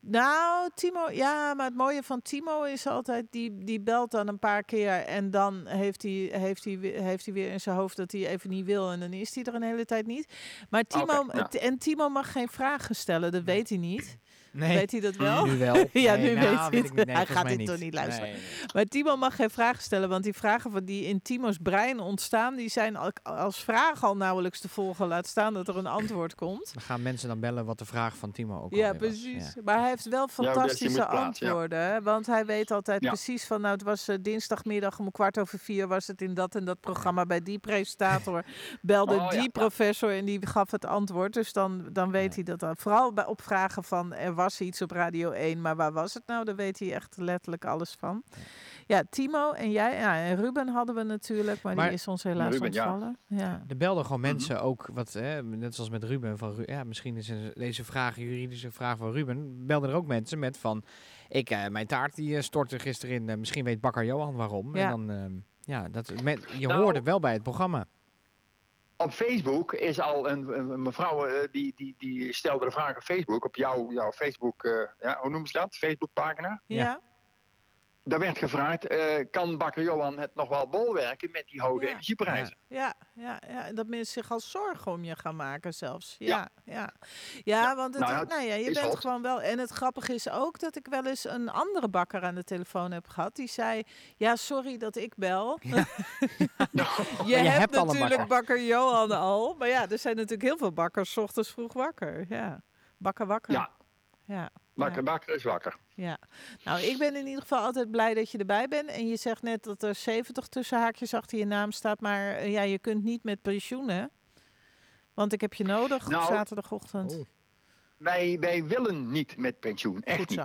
Speaker 3: nou, Timo, ja, maar het mooie van Timo is altijd, die, die belt dan een paar keer en dan heeft hij, heeft, hij, weer- heeft hij weer in zijn hoofd dat hij even niet wil en dan is hij er een hele tijd niet. Maar Timo,
Speaker 5: ja.
Speaker 3: en Timo mag geen vragen stellen, dat weet hij niet.
Speaker 4: Nee,
Speaker 3: Weet hij dat wel?
Speaker 4: nu wel. <laughs>
Speaker 3: Ja,
Speaker 4: Nee,
Speaker 3: nu
Speaker 4: nou,
Speaker 3: weet hij het. Hij gaat dit toch niet luisteren.
Speaker 4: Nee, nee.
Speaker 3: Maar Timo mag geen vragen stellen, want die vragen van die in Timo's brein ontstaan, die zijn al- als vraag al nauwelijks te volgen. Laat staan dat er een antwoord komt.
Speaker 4: Dan gaan mensen dan bellen wat de vraag van Timo ook
Speaker 3: Ja, precies.
Speaker 4: Ja.
Speaker 3: Maar hij heeft wel fantastische
Speaker 5: ja.
Speaker 3: antwoorden. Want hij weet altijd
Speaker 5: Ja.
Speaker 3: precies van, nou het was eh, dinsdagmiddag om kwart over vier was het in dat en dat programma bij die presentator. <laughs> Belde
Speaker 5: Oh,
Speaker 3: die
Speaker 5: ja.
Speaker 3: professor en die gaf het antwoord. Dus dan, dan weet
Speaker 4: Ja.
Speaker 3: hij dat dan. Vooral bij, op vragen van, er was iets op Radio 1, maar waar was het nou? Daar weet hij echt letterlijk alles van. Ja, Timo en jij, ja, en Ruben hadden we natuurlijk, maar,
Speaker 4: Maar-
Speaker 3: die is ons helaas
Speaker 5: Ruben,
Speaker 3: ontvallen. Ja.
Speaker 4: Er belden gewoon
Speaker 5: Mhm.
Speaker 4: mensen ook, wat, hè, net zoals met Ruben, van Ru- ja, misschien is een- deze vraag, een juridische vraag van Ruben, belden er ook mensen met van, ik, eh, mijn taart die eh, stortte gisteren in, eh, misschien weet bakker Johan waarom.
Speaker 3: Ja.
Speaker 4: En dan, ehm, ja, dat, met, je
Speaker 5: Nou-
Speaker 4: hoorde wel bij het programma.
Speaker 5: Op Facebook is al een, een- een mevrouw eh, die, die, die stelde de vraag op Facebook, op jouw, jouw Facebook, eh, ja, hoe noemen ze dat? Facebookpagina.
Speaker 3: Ja.
Speaker 5: Daar werd gevraagd, eh, kan bakker Johan het nog wel bolwerken met die hoge
Speaker 3: Ja.
Speaker 5: energieprijzen?
Speaker 3: Ja, ja, ja, dat mensen zich al zorgen om je gaan maken zelfs. Ja,
Speaker 5: Ja.
Speaker 3: ja. ja. want het,
Speaker 5: Nou
Speaker 3: nou
Speaker 5: ja,
Speaker 3: ja, je
Speaker 5: is
Speaker 3: bent
Speaker 5: hot.
Speaker 3: gewoon wel... En het grappige is ook dat ik wel eens een andere bakker aan de telefoon heb gehad. Die zei, ja, sorry dat ik bel. <laughs> je,
Speaker 4: je
Speaker 3: hebt, natuurlijk
Speaker 4: bakker.
Speaker 3: bakker Johan al. Maar ja, er zijn natuurlijk heel veel bakkers 's ochtends vroeg wakker. Ja, bakker wakker.
Speaker 5: Ja.
Speaker 3: Ja.
Speaker 5: Bakker, bakker is wakker.
Speaker 3: Ja, nou ik ben in ieder geval altijd blij dat je erbij bent. En je zegt net dat er 70 tussen haakjes achter je naam staat. Maar eh, ja, je kunt niet met pensioen, hè? Want ik heb je nodig op
Speaker 5: Nou,
Speaker 3: zaterdagochtend.
Speaker 4: Oh.
Speaker 5: Wij, wij willen niet met pensioen, echt
Speaker 3: Goed
Speaker 5: niet.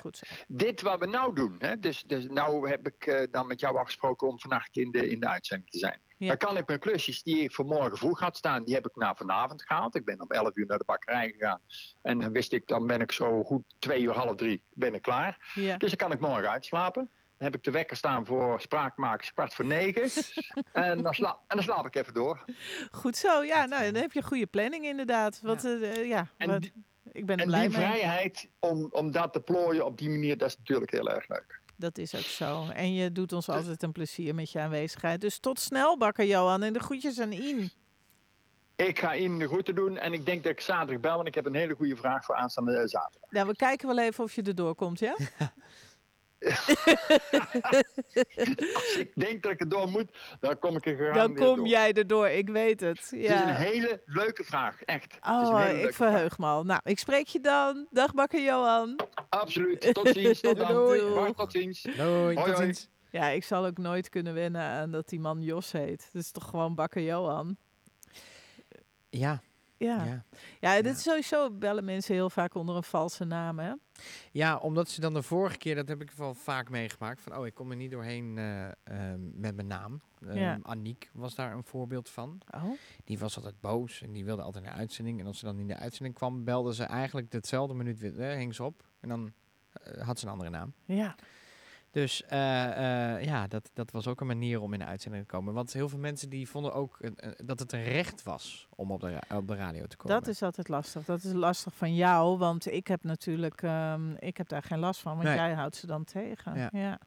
Speaker 3: Goed zo.
Speaker 5: Dit wat we nou doen, hè, dus, dus nou heb ik eh, dan met jou afgesproken om vannacht in de, in de uitzending te zijn.
Speaker 3: Ja.
Speaker 5: Dan kan ik mijn klusjes die ik voor morgen vroeg had staan, die heb ik naar vanavond gehaald. Ik ben om 11 uur naar de bakkerij gegaan. En dan wist ik, dan ben ik zo goed twee uur, half drie, ben ik klaar.
Speaker 3: Ja.
Speaker 5: Dus dan kan ik morgen uitslapen. Dan heb ik de wekker staan voor spraakmakers kwart voor negen. <laughs> en, dan sla en dan slaap ik even door.
Speaker 3: Goed zo, ja. Nou, dan heb je een goede planning inderdaad. Wat, eh, eh, ja, wat-
Speaker 5: die-
Speaker 3: ik ben er
Speaker 5: En
Speaker 3: blij
Speaker 5: die
Speaker 3: mee.
Speaker 5: vrijheid om, om dat te plooien op die manier, dat is natuurlijk heel erg leuk.
Speaker 3: Dat is ook zo. En je doet ons altijd een plezier met je aanwezigheid. Dus tot snel, bakker Johan. En de groetjes aan Ien.
Speaker 5: Ik ga Ian de groeten doen en ik denk dat ik zaterdag bel, want ik heb een hele goede vraag voor aanstaande eh, zaterdag.
Speaker 3: Nou, we kijken wel even of je erdoor komt, ja? <laughs> <laughs>
Speaker 5: Als ik denk dat ik er door moet, dan kom ik er
Speaker 3: Dan
Speaker 5: gegarandeerd
Speaker 3: kom
Speaker 5: door.
Speaker 3: jij erdoor, ik weet het.
Speaker 5: Het is een
Speaker 3: Ja.
Speaker 5: hele leuke vraag, echt.
Speaker 3: Oh, ik verheug me al. Nou, ik spreek je dan. Dag bakker Johan.
Speaker 5: Absoluut. Tot ziens. Tot dan. <laughs>
Speaker 3: Doei.
Speaker 5: Bart, tot ziens.
Speaker 4: Doei,
Speaker 5: Hoi,
Speaker 4: tot
Speaker 5: hoi.
Speaker 4: ziens.
Speaker 3: Ja, ik zal ook nooit kunnen wennen aan dat die man Jos heet. Dat is toch gewoon bakker Johan?
Speaker 4: Ja,
Speaker 3: Ja. Ja,
Speaker 4: ja.
Speaker 3: dit is sowieso bellen mensen heel vaak onder een valse naam, hè?
Speaker 4: Ja, omdat ze dan de vorige keer, dat heb ik wel vaak meegemaakt, van oh, ik kom er niet doorheen eh, ehm, met mijn naam.
Speaker 3: Ja.
Speaker 4: Aniek was daar een voorbeeld van.
Speaker 3: Oh.
Speaker 4: Die was altijd boos en die wilde altijd een uitzending. En als ze dan in de uitzending kwam, belde ze eigenlijk hetzelfde minuut weer, eh, hing ze op. En dan eh, had ze een andere naam.
Speaker 3: Ja.
Speaker 4: Dus eh, eh, ja, dat, dat was ook een manier om in de uitzending te komen. Want heel veel mensen die vonden ook dat het een recht was om op de, op de radio te komen.
Speaker 3: Dat is altijd lastig. Dat is lastig van jou, want ik heb natuurlijk, ehm, ik heb daar geen last van, want
Speaker 4: Nee.
Speaker 3: jij houdt ze dan tegen. Ja.
Speaker 4: Ja.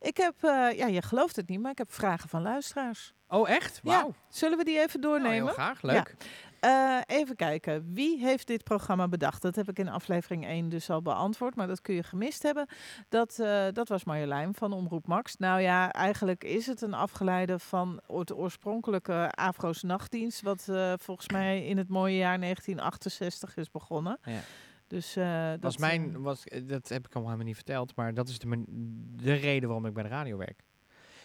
Speaker 3: Ik heb, eh, ja, je gelooft het niet, maar ik heb vragen van luisteraars.
Speaker 4: Oh, echt? Wauw.
Speaker 3: Ja. Zullen we die even
Speaker 4: Nou,
Speaker 3: doornemen?
Speaker 4: heel graag, leuk.
Speaker 3: Eh, even kijken. Wie heeft dit programma bedacht? Dat heb ik in aflevering 1 dus al beantwoord, maar dat kun je gemist hebben. Dat, eh, dat was Marjolein van Omroep Max. Nou ja, eigenlijk is het een afgeleide van het oorspronkelijke Afro's Nachtdienst, wat eh, volgens mij in het mooie jaar 1968 is begonnen.
Speaker 4: Ja.
Speaker 3: Dus dat
Speaker 4: was mijn, was, dat heb ik al helemaal niet verteld, maar dat is de, de reden waarom ik bij de radio werk.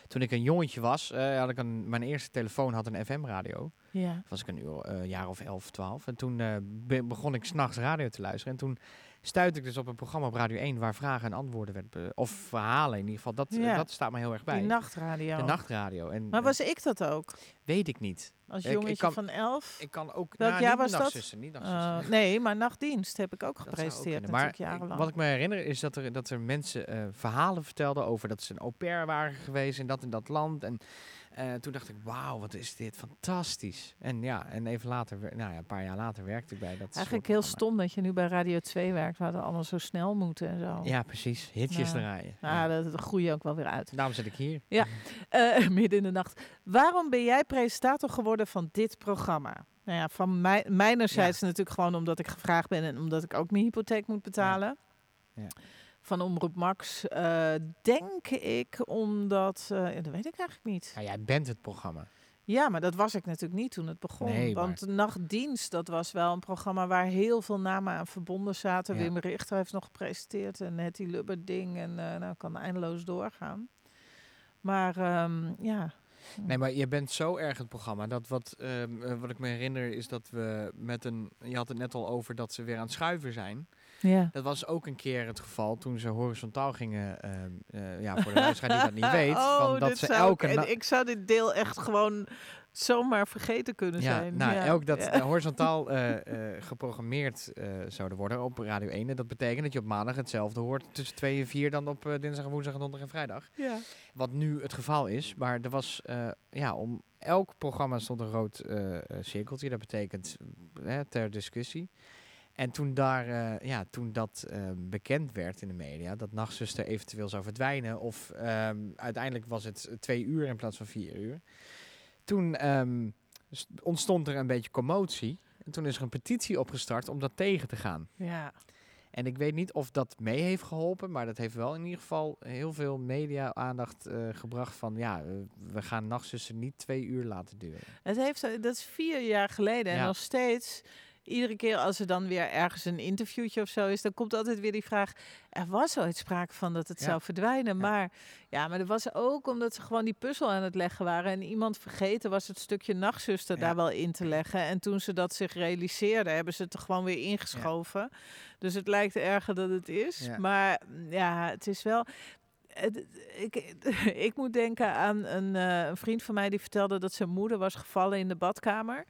Speaker 4: Toen ik een jongetje was, eh, had ik een, mijn eerste telefoon had een FM-radio.
Speaker 3: Ja.
Speaker 4: was ik een uur, eh, jaar of 11, 12. En toen eh, be- begon ik s'nachts radio te luisteren. En toen stuitte ik dus op een programma op Radio 1 waar vragen en antwoorden werden. Of verhalen in ieder geval. Dat,
Speaker 3: Ja.
Speaker 4: dat staat me heel erg bij.
Speaker 3: Die nachtradio.
Speaker 4: De nachtradio. En,
Speaker 3: Maar was ik dat ook?
Speaker 4: weet ik niet.
Speaker 3: Als
Speaker 4: Ik- ik
Speaker 3: jongetje
Speaker 4: kan-
Speaker 3: van elf?
Speaker 4: Ik kan ook.
Speaker 3: Welk
Speaker 4: nou,
Speaker 3: jaar
Speaker 4: niet
Speaker 3: was dat?
Speaker 4: Niet.
Speaker 3: Eh, nee, maar nachtdienst heb ik ook
Speaker 4: Dat ook
Speaker 3: gepresenteerd
Speaker 4: kunnen. Maar
Speaker 3: jarenlang.
Speaker 4: wat ik me herinner is dat er, dat er mensen eh, verhalen vertelden over dat ze een au pair waren geweest in dat en dat land. En eh, toen dacht ik, wauw, wat is dit fantastisch. En ja, en even later, nou ja, een paar jaar later werkte ik bij dat
Speaker 3: Eigenlijk heel stom dat je nu bij Radio 2 werkt, waar het allemaal zo snel moeten en zo.
Speaker 4: Ja, precies. Hitjes
Speaker 3: Ja.
Speaker 4: draaien.
Speaker 3: Nou,
Speaker 4: Ja.
Speaker 3: dat, groei je ook wel weer uit.
Speaker 4: Daarom zit ik hier. <laughs>
Speaker 3: Eh, midden in de nacht. Waarom ben jij presentator geworden van dit programma? Nou ja, van mij, mijnerzijds natuurlijk gewoon omdat ik gevraagd ben en omdat ik ook mijn hypotheek moet betalen.
Speaker 4: Ja.
Speaker 3: Van Omroep Max, eh, denk ik, omdat... ja, dat weet ik eigenlijk niet.
Speaker 4: Ja, jij bent het programma.
Speaker 3: Ja, maar dat was ik natuurlijk niet toen het begon.
Speaker 4: Nee,
Speaker 3: want Nachtdienst, dat was wel een programma waar heel veel namen aan verbonden zaten.
Speaker 4: Ja.
Speaker 3: Wim Richter heeft nog gepresenteerd en Hetty Lubberding. En eh nou, kan eindeloos doorgaan. Maar ehm, ja,
Speaker 4: Nee, maar je bent zo erg het programma. Dat wat, ehm, eh, wat ik me herinner is dat we met een... Je had het net al over dat ze weer aan het schuiven zijn.
Speaker 3: Ja.
Speaker 4: Dat was ook een keer het geval toen ze horizontaal gingen. ehm, eh, ja, voor de luisteraar die dat niet <laughs> weet. van dat ze elke
Speaker 3: ik, ik zou dit deel echt gewoon zomaar vergeten kunnen
Speaker 4: ja,
Speaker 3: zijn.
Speaker 4: nou,
Speaker 3: ja.
Speaker 4: elk dat
Speaker 3: Ja.
Speaker 4: eh, <laughs> horizontaal eh, geprogrammeerd zouden worden op Radio 1. En dat betekent dat je op maandag hetzelfde hoort tussen 2 en 4 dan op dinsdag, woensdag, en donderdag en vrijdag.
Speaker 3: Ja.
Speaker 4: Wat nu het geval is. Maar er was, ja, om elk programma stond een rood cirkeltje. Dat betekent ter discussie. En toen, daar, eh, ja, toen dat eh, bekend werd in de media, dat Nachtzuster eventueel zou verdwijnen, of ehm, uiteindelijk was het twee uur in plaats van vier uur, toen ehm, ontstond er een beetje commotie. En toen is er een petitie opgestart om dat tegen te gaan.
Speaker 3: ja.
Speaker 4: En ik weet niet of dat mee heeft geholpen, maar dat heeft wel in ieder geval heel veel media-aandacht eh, gebracht van ja, we gaan Nachtzuster niet twee uur laten duren.
Speaker 3: Het heeft, dat is vier jaar geleden. En nog steeds, iedere keer als er dan weer ergens een interviewtje of zo is, dan komt altijd weer die vraag. Er was ooit sprake van dat het
Speaker 4: Ja.
Speaker 3: zou verdwijnen. Maar ja, maar er was ook omdat ze gewoon die puzzel aan het leggen waren. En iemand vergeten was het stukje nachtzuster
Speaker 4: Ja.
Speaker 3: daar wel in te leggen. En toen ze dat zich realiseerden, hebben ze het er gewoon weer ingeschoven. Dus het lijkt erger dan het is. Maar mm, ja, het is wel. ik, <laughs> ik moet denken aan een, eh, een vriend van mij die vertelde dat zijn moeder was gevallen in de badkamer.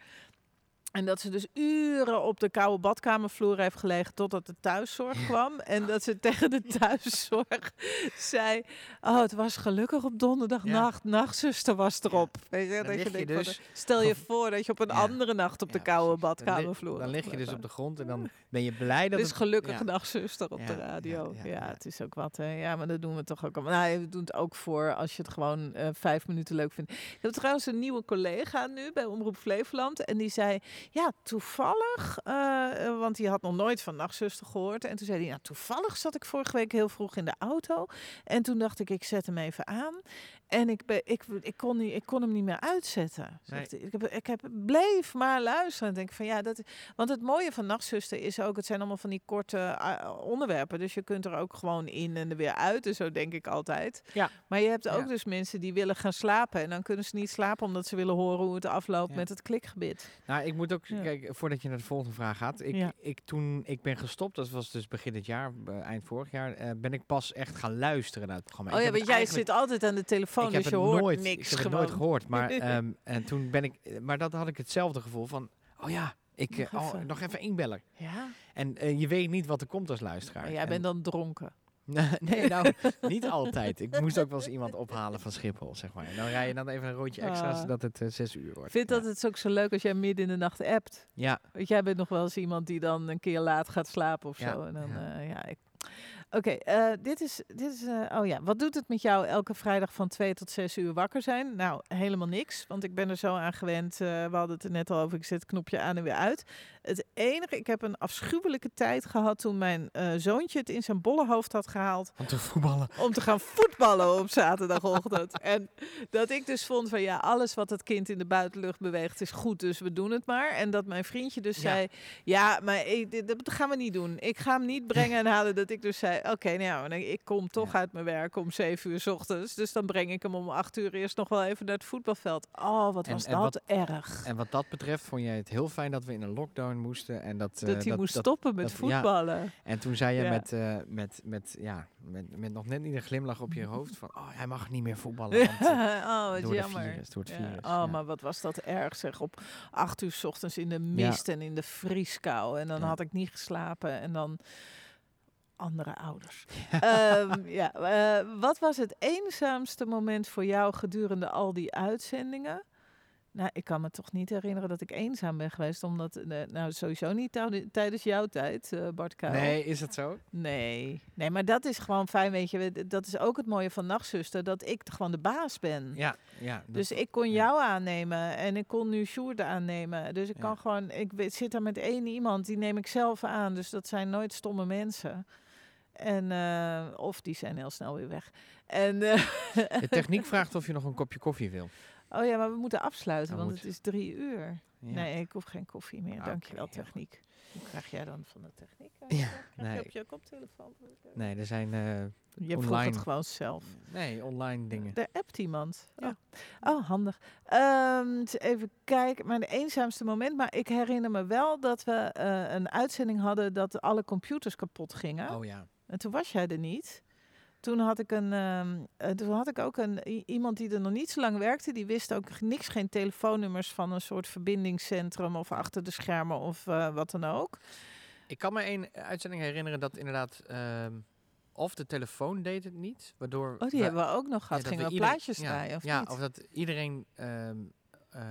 Speaker 3: En dat ze dus uren op de koude badkamervloer heeft gelegen totdat de thuiszorg kwam. En dat ze <laughs> tegen de thuiszorg zei... Oh, het was gelukkig op donderdagnacht. Nachtzuster was erop. Weet je,
Speaker 4: Dan
Speaker 3: dat je van,
Speaker 4: dus-
Speaker 3: stel je voor dat je op een
Speaker 4: Ja.
Speaker 3: andere nacht op de koude.
Speaker 4: Dan
Speaker 3: badkamervloer...
Speaker 4: Dan
Speaker 3: had
Speaker 4: lig je dus op de grond en dan ben je blij dat
Speaker 3: Dus
Speaker 4: het...
Speaker 3: gelukkig
Speaker 4: ja.
Speaker 3: nachtzuster op de radio. Ja. het is ook wat. Hè. Ja, maar dat doen we toch ook allemaal. Nou, we doen het ook voor als je het gewoon eh, vijf minuten leuk vindt. Ik heb trouwens een nieuwe collega nu bij Omroep Flevoland. En die zei, ja, toevallig, eh, eh, want die had nog nooit van Nachtzuster gehoord. En toen zei hij, nou, toevallig zat ik vorige week heel vroeg in de auto. En toen dacht ik, ik zet hem even aan. En ik, ben, ik, ik, kon, niet, ik kon hem niet meer uitzetten. Zegt. Ik, heb, ik heb, bleef maar luisteren. En denk van ja, dat, want het mooie van Nachtzuster is ook, het zijn allemaal van die korte eh, onderwerpen. Dus je kunt er ook gewoon in en er weer uit. En zo denk ik altijd.
Speaker 4: Ja.
Speaker 3: Maar je hebt ook
Speaker 4: Ja.
Speaker 3: dus mensen die willen gaan slapen. En dan kunnen ze niet slapen omdat ze willen horen hoe het afloopt
Speaker 4: Ja.
Speaker 3: met het klikgebit.
Speaker 4: Nou, ik moet ook, kijk, voordat je naar de volgende vraag gaat. Ik, ik, toen ik ben gestopt, dat was dus begin dit jaar, eh, eind vorig jaar, eh, ben ik pas echt gaan luisteren naar het programma.
Speaker 3: Oh ja, want jij
Speaker 4: eigenlijk-
Speaker 3: zit altijd aan de telefoon,
Speaker 4: ik heb
Speaker 3: dus je hoort
Speaker 4: nooit,
Speaker 3: niks
Speaker 4: Ik heb
Speaker 3: gewoon.
Speaker 4: het nooit gehoord, maar <laughs> ehm, en toen ben ik, maar dat had ik hetzelfde gevoel van, oh ja, ik
Speaker 3: Nog
Speaker 4: eh, oh,
Speaker 3: even.
Speaker 4: nog even.
Speaker 3: Ja,
Speaker 4: En eh, je weet niet wat er komt als luisteraar.
Speaker 3: maar jij
Speaker 4: En-
Speaker 3: bent dan dronken. <laughs>
Speaker 4: nee, nou, <laughs> niet altijd. Ik moest ook wel eens iemand ophalen van Schiphol, zeg maar. En dan rij je dan even een rondje extra,
Speaker 3: Ah.
Speaker 4: zodat het eh, zes uur wordt.
Speaker 3: Ik vind
Speaker 4: ja.
Speaker 3: dat het ook zo leuk als jij midden in de nacht appt.
Speaker 4: Ja,
Speaker 3: Want jij bent nog wel eens iemand die dan een keer laat gaat slapen of
Speaker 4: Ja,
Speaker 3: zo. En dan,
Speaker 4: ja.
Speaker 3: ja. ja ik... Oké, eh, dit is, dit is eh, oh ja, wat doet het met jou elke vrijdag van 2 tot 6 uur wakker zijn? Nou, helemaal niks, want ik ben er zo aan gewend. eh, we hadden het er net al over, ik zet het knopje aan en weer uit. Het enige, ik heb een afschuwelijke tijd gehad toen mijn zoontje het in zijn bolle hoofd had gehaald
Speaker 4: om te voetballen.
Speaker 3: om te gaan voetballen op zaterdagochtend. <laughs> en dat ik dus vond van ja, alles wat het kind in de buitenlucht beweegt is goed, dus we doen het maar. En dat mijn vriendje dus
Speaker 4: Ja.
Speaker 3: zei, ja, maar dat gaan we niet doen. Ik ga hem niet brengen en halen. Dat ik dus zei, oké, nou ik kom toch
Speaker 4: Ja.
Speaker 3: uit mijn werk om zeven uur 's ochtends. Dus dan breng ik hem om acht uur eerst nog wel even naar het voetbalveld. Oh, wat
Speaker 4: En-
Speaker 3: was
Speaker 4: en
Speaker 3: dat
Speaker 4: wat-
Speaker 3: erg.
Speaker 4: En wat dat betreft vond jij het heel fijn dat we in een lockdown moesten. En dat,
Speaker 3: dat
Speaker 4: eh,
Speaker 3: hij moest
Speaker 4: dat-
Speaker 3: stoppen met
Speaker 4: dat- ja.
Speaker 3: voetballen.
Speaker 4: En toen zei je
Speaker 3: Ja.
Speaker 4: met, eh, met, met, ja, met, met nog net niet een glimlach op je <laughs> hoofd van... Oh, hij mag niet meer voetballen, want, eh,
Speaker 3: oh, wat
Speaker 4: door de
Speaker 3: jammer.
Speaker 4: virus, door het
Speaker 3: Ja.
Speaker 4: virus,
Speaker 3: Oh, maar wat was dat erg zeg. Op acht uur 's ochtends in de mist en in de vrieskou. En dan had ik niet geslapen. En dan andere ouders. <laughs> Ehm, ja, eh, wat was het eenzaamste moment voor jou gedurende al die uitzendingen? Nou, ik kan me toch niet herinneren dat ik eenzaam ben geweest. Omdat, eh, nou, sowieso niet tij- tijdens jouw tijd, eh, Bart Kuil.
Speaker 4: Nee, is dat zo?
Speaker 3: Nee. nee, maar dat is gewoon fijn, weet je. Dat is ook het mooie van Nachtzuster, dat ik gewoon de baas ben.
Speaker 4: Ja, ja.
Speaker 3: Dus ik kon
Speaker 4: ja.
Speaker 3: jou aannemen en ik kon nu Sjoerd aannemen. Dus ik
Speaker 4: Ja.
Speaker 3: kan gewoon, ik zit daar met één iemand, die neem ik zelf aan. Dus dat zijn nooit stomme mensen. En, eh, of die zijn heel snel weer weg. En, eh,
Speaker 4: De <laughs> techniek vraagt of je nog een kopje koffie wil.
Speaker 3: oh ja, maar we moeten afsluiten, want het is drie uur.
Speaker 4: Ja.
Speaker 3: Nee, ik hoef geen koffie meer.
Speaker 4: Oké,
Speaker 3: Dankjewel, techniek. Hoe krijg jij dan van de techniek?
Speaker 4: Ja,
Speaker 3: Krijg je
Speaker 4: nee.
Speaker 3: op je koptelefoon?
Speaker 4: Nee, er zijn... eh,
Speaker 3: Je vroeg
Speaker 4: Online.
Speaker 3: het gewoon zelf.
Speaker 4: nee, online dingen.
Speaker 3: Er appt iemand.
Speaker 4: Ja.
Speaker 3: Oh, oh handig. Ehm, even kijken. Mijn eenzaamste moment. Maar ik herinner me wel dat we een uitzending hadden dat alle computers kapot gingen.
Speaker 4: Oh ja.
Speaker 3: En toen was jij er niet. Toen had ik een, ehm, eh, toen had ik ook een iemand die er nog niet zo lang werkte. Die wist ook niks, geen telefoonnummers van een soort verbindingscentrum of achter de schermen of eh, wat dan ook.
Speaker 4: Ik kan me een uitzending herinneren dat inderdaad... ehm, of de telefoon deed het niet, waardoor...
Speaker 3: Oh, die
Speaker 4: we-
Speaker 3: hebben we ook nog
Speaker 4: ja,
Speaker 3: gehad.
Speaker 4: dat
Speaker 3: Gingen we plaatjes
Speaker 4: ja,
Speaker 3: draaien of
Speaker 4: Ja,
Speaker 3: niet?
Speaker 4: of dat iedereen... ehm, eh,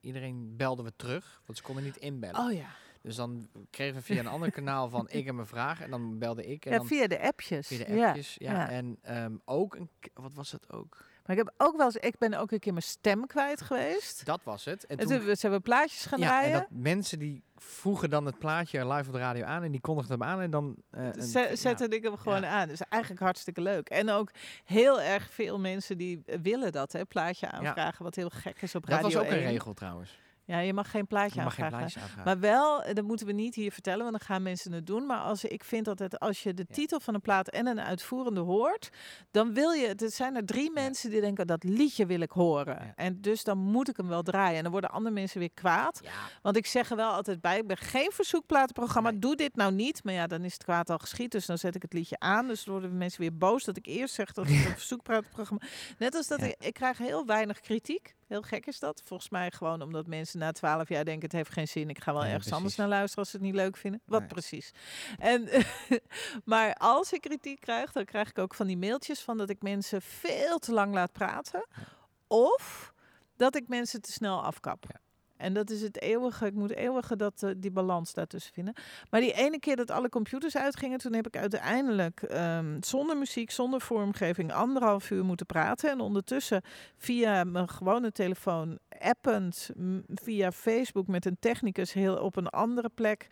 Speaker 4: iedereen belden we terug, want ze konden niet inbellen.
Speaker 3: Oh ja.
Speaker 4: Dus dan kregen we via een ander kanaal van ik heb een vraag en dan belde ik en
Speaker 3: Ja,
Speaker 4: dan
Speaker 3: via de appjes.
Speaker 4: via de appjes. Ja,
Speaker 3: ja.
Speaker 4: En ehm, ook, een, wat was het ook?
Speaker 3: Maar ik heb ook wel eens, ik ben ook een keer mijn stem kwijt geweest.
Speaker 4: Dat was het. En
Speaker 3: En
Speaker 4: toen,
Speaker 3: toen hebben plaatjes gaan
Speaker 4: ja,
Speaker 3: draaien.
Speaker 4: en dat mensen die vroegen dan het plaatje live op de radio aan en die kondigden hem aan en dan... eh, een- ja.
Speaker 3: Zette ik hem gewoon
Speaker 4: Ja.
Speaker 3: aan. Dus eigenlijk hartstikke leuk. En ook heel erg veel mensen die eh, willen dat, hè, plaatje aanvragen. Wat heel gek is op
Speaker 4: Dat
Speaker 3: Radio
Speaker 4: was ook een
Speaker 3: 1.
Speaker 4: regel trouwens.
Speaker 3: Ja, je mag geen plaatje
Speaker 4: geen
Speaker 3: aanvragen. Maar wel, eh, dat moeten we niet hier vertellen, want dan gaan mensen het doen. Maar als, ik vind dat het, als je de
Speaker 4: Ja.
Speaker 3: titel van een plaat en een uitvoerende hoort, dan wil je, er zijn er drie mensen die denken, dat liedje wil ik horen.
Speaker 4: Ja.
Speaker 3: En dus dan moet ik hem wel draaien. En dan worden andere mensen weer kwaad. Want ik zeg er wel altijd bij, ik ben geen verzoekplatenprogramma,
Speaker 4: Nee.
Speaker 3: doe dit nou niet. Maar ja, dan is het kwaad al geschied, dus dan zet ik het liedje aan. Dus dan worden mensen weer boos dat ik eerst zeg dat het een <laughs> verzoekplatenprogramma... Net als dat ik, ik krijg heel weinig kritiek. Heel gek is dat. Volgens mij gewoon omdat mensen na twaalf jaar denken, het heeft geen zin. Ik ga wel
Speaker 4: Nee,
Speaker 3: ergens anders naar luisteren als ze het niet leuk vinden. Wat
Speaker 4: Nee.
Speaker 3: precies. En, <laughs> maar als ik kritiek krijg, dan krijg ik ook van die mailtjes van dat ik mensen veel te lang laat praten. Of dat ik mensen te snel afkap.
Speaker 4: Ja.
Speaker 3: En dat is het eeuwige, ik moet eeuwige dat, eh, die balans daartussen vinden. Maar die ene keer dat alle computers uitgingen, toen heb ik uiteindelijk ehm, zonder muziek, zonder vormgeving, anderhalf uur moeten praten. En ondertussen via mijn gewone telefoon, append, via Facebook met een technicus heel op een andere plek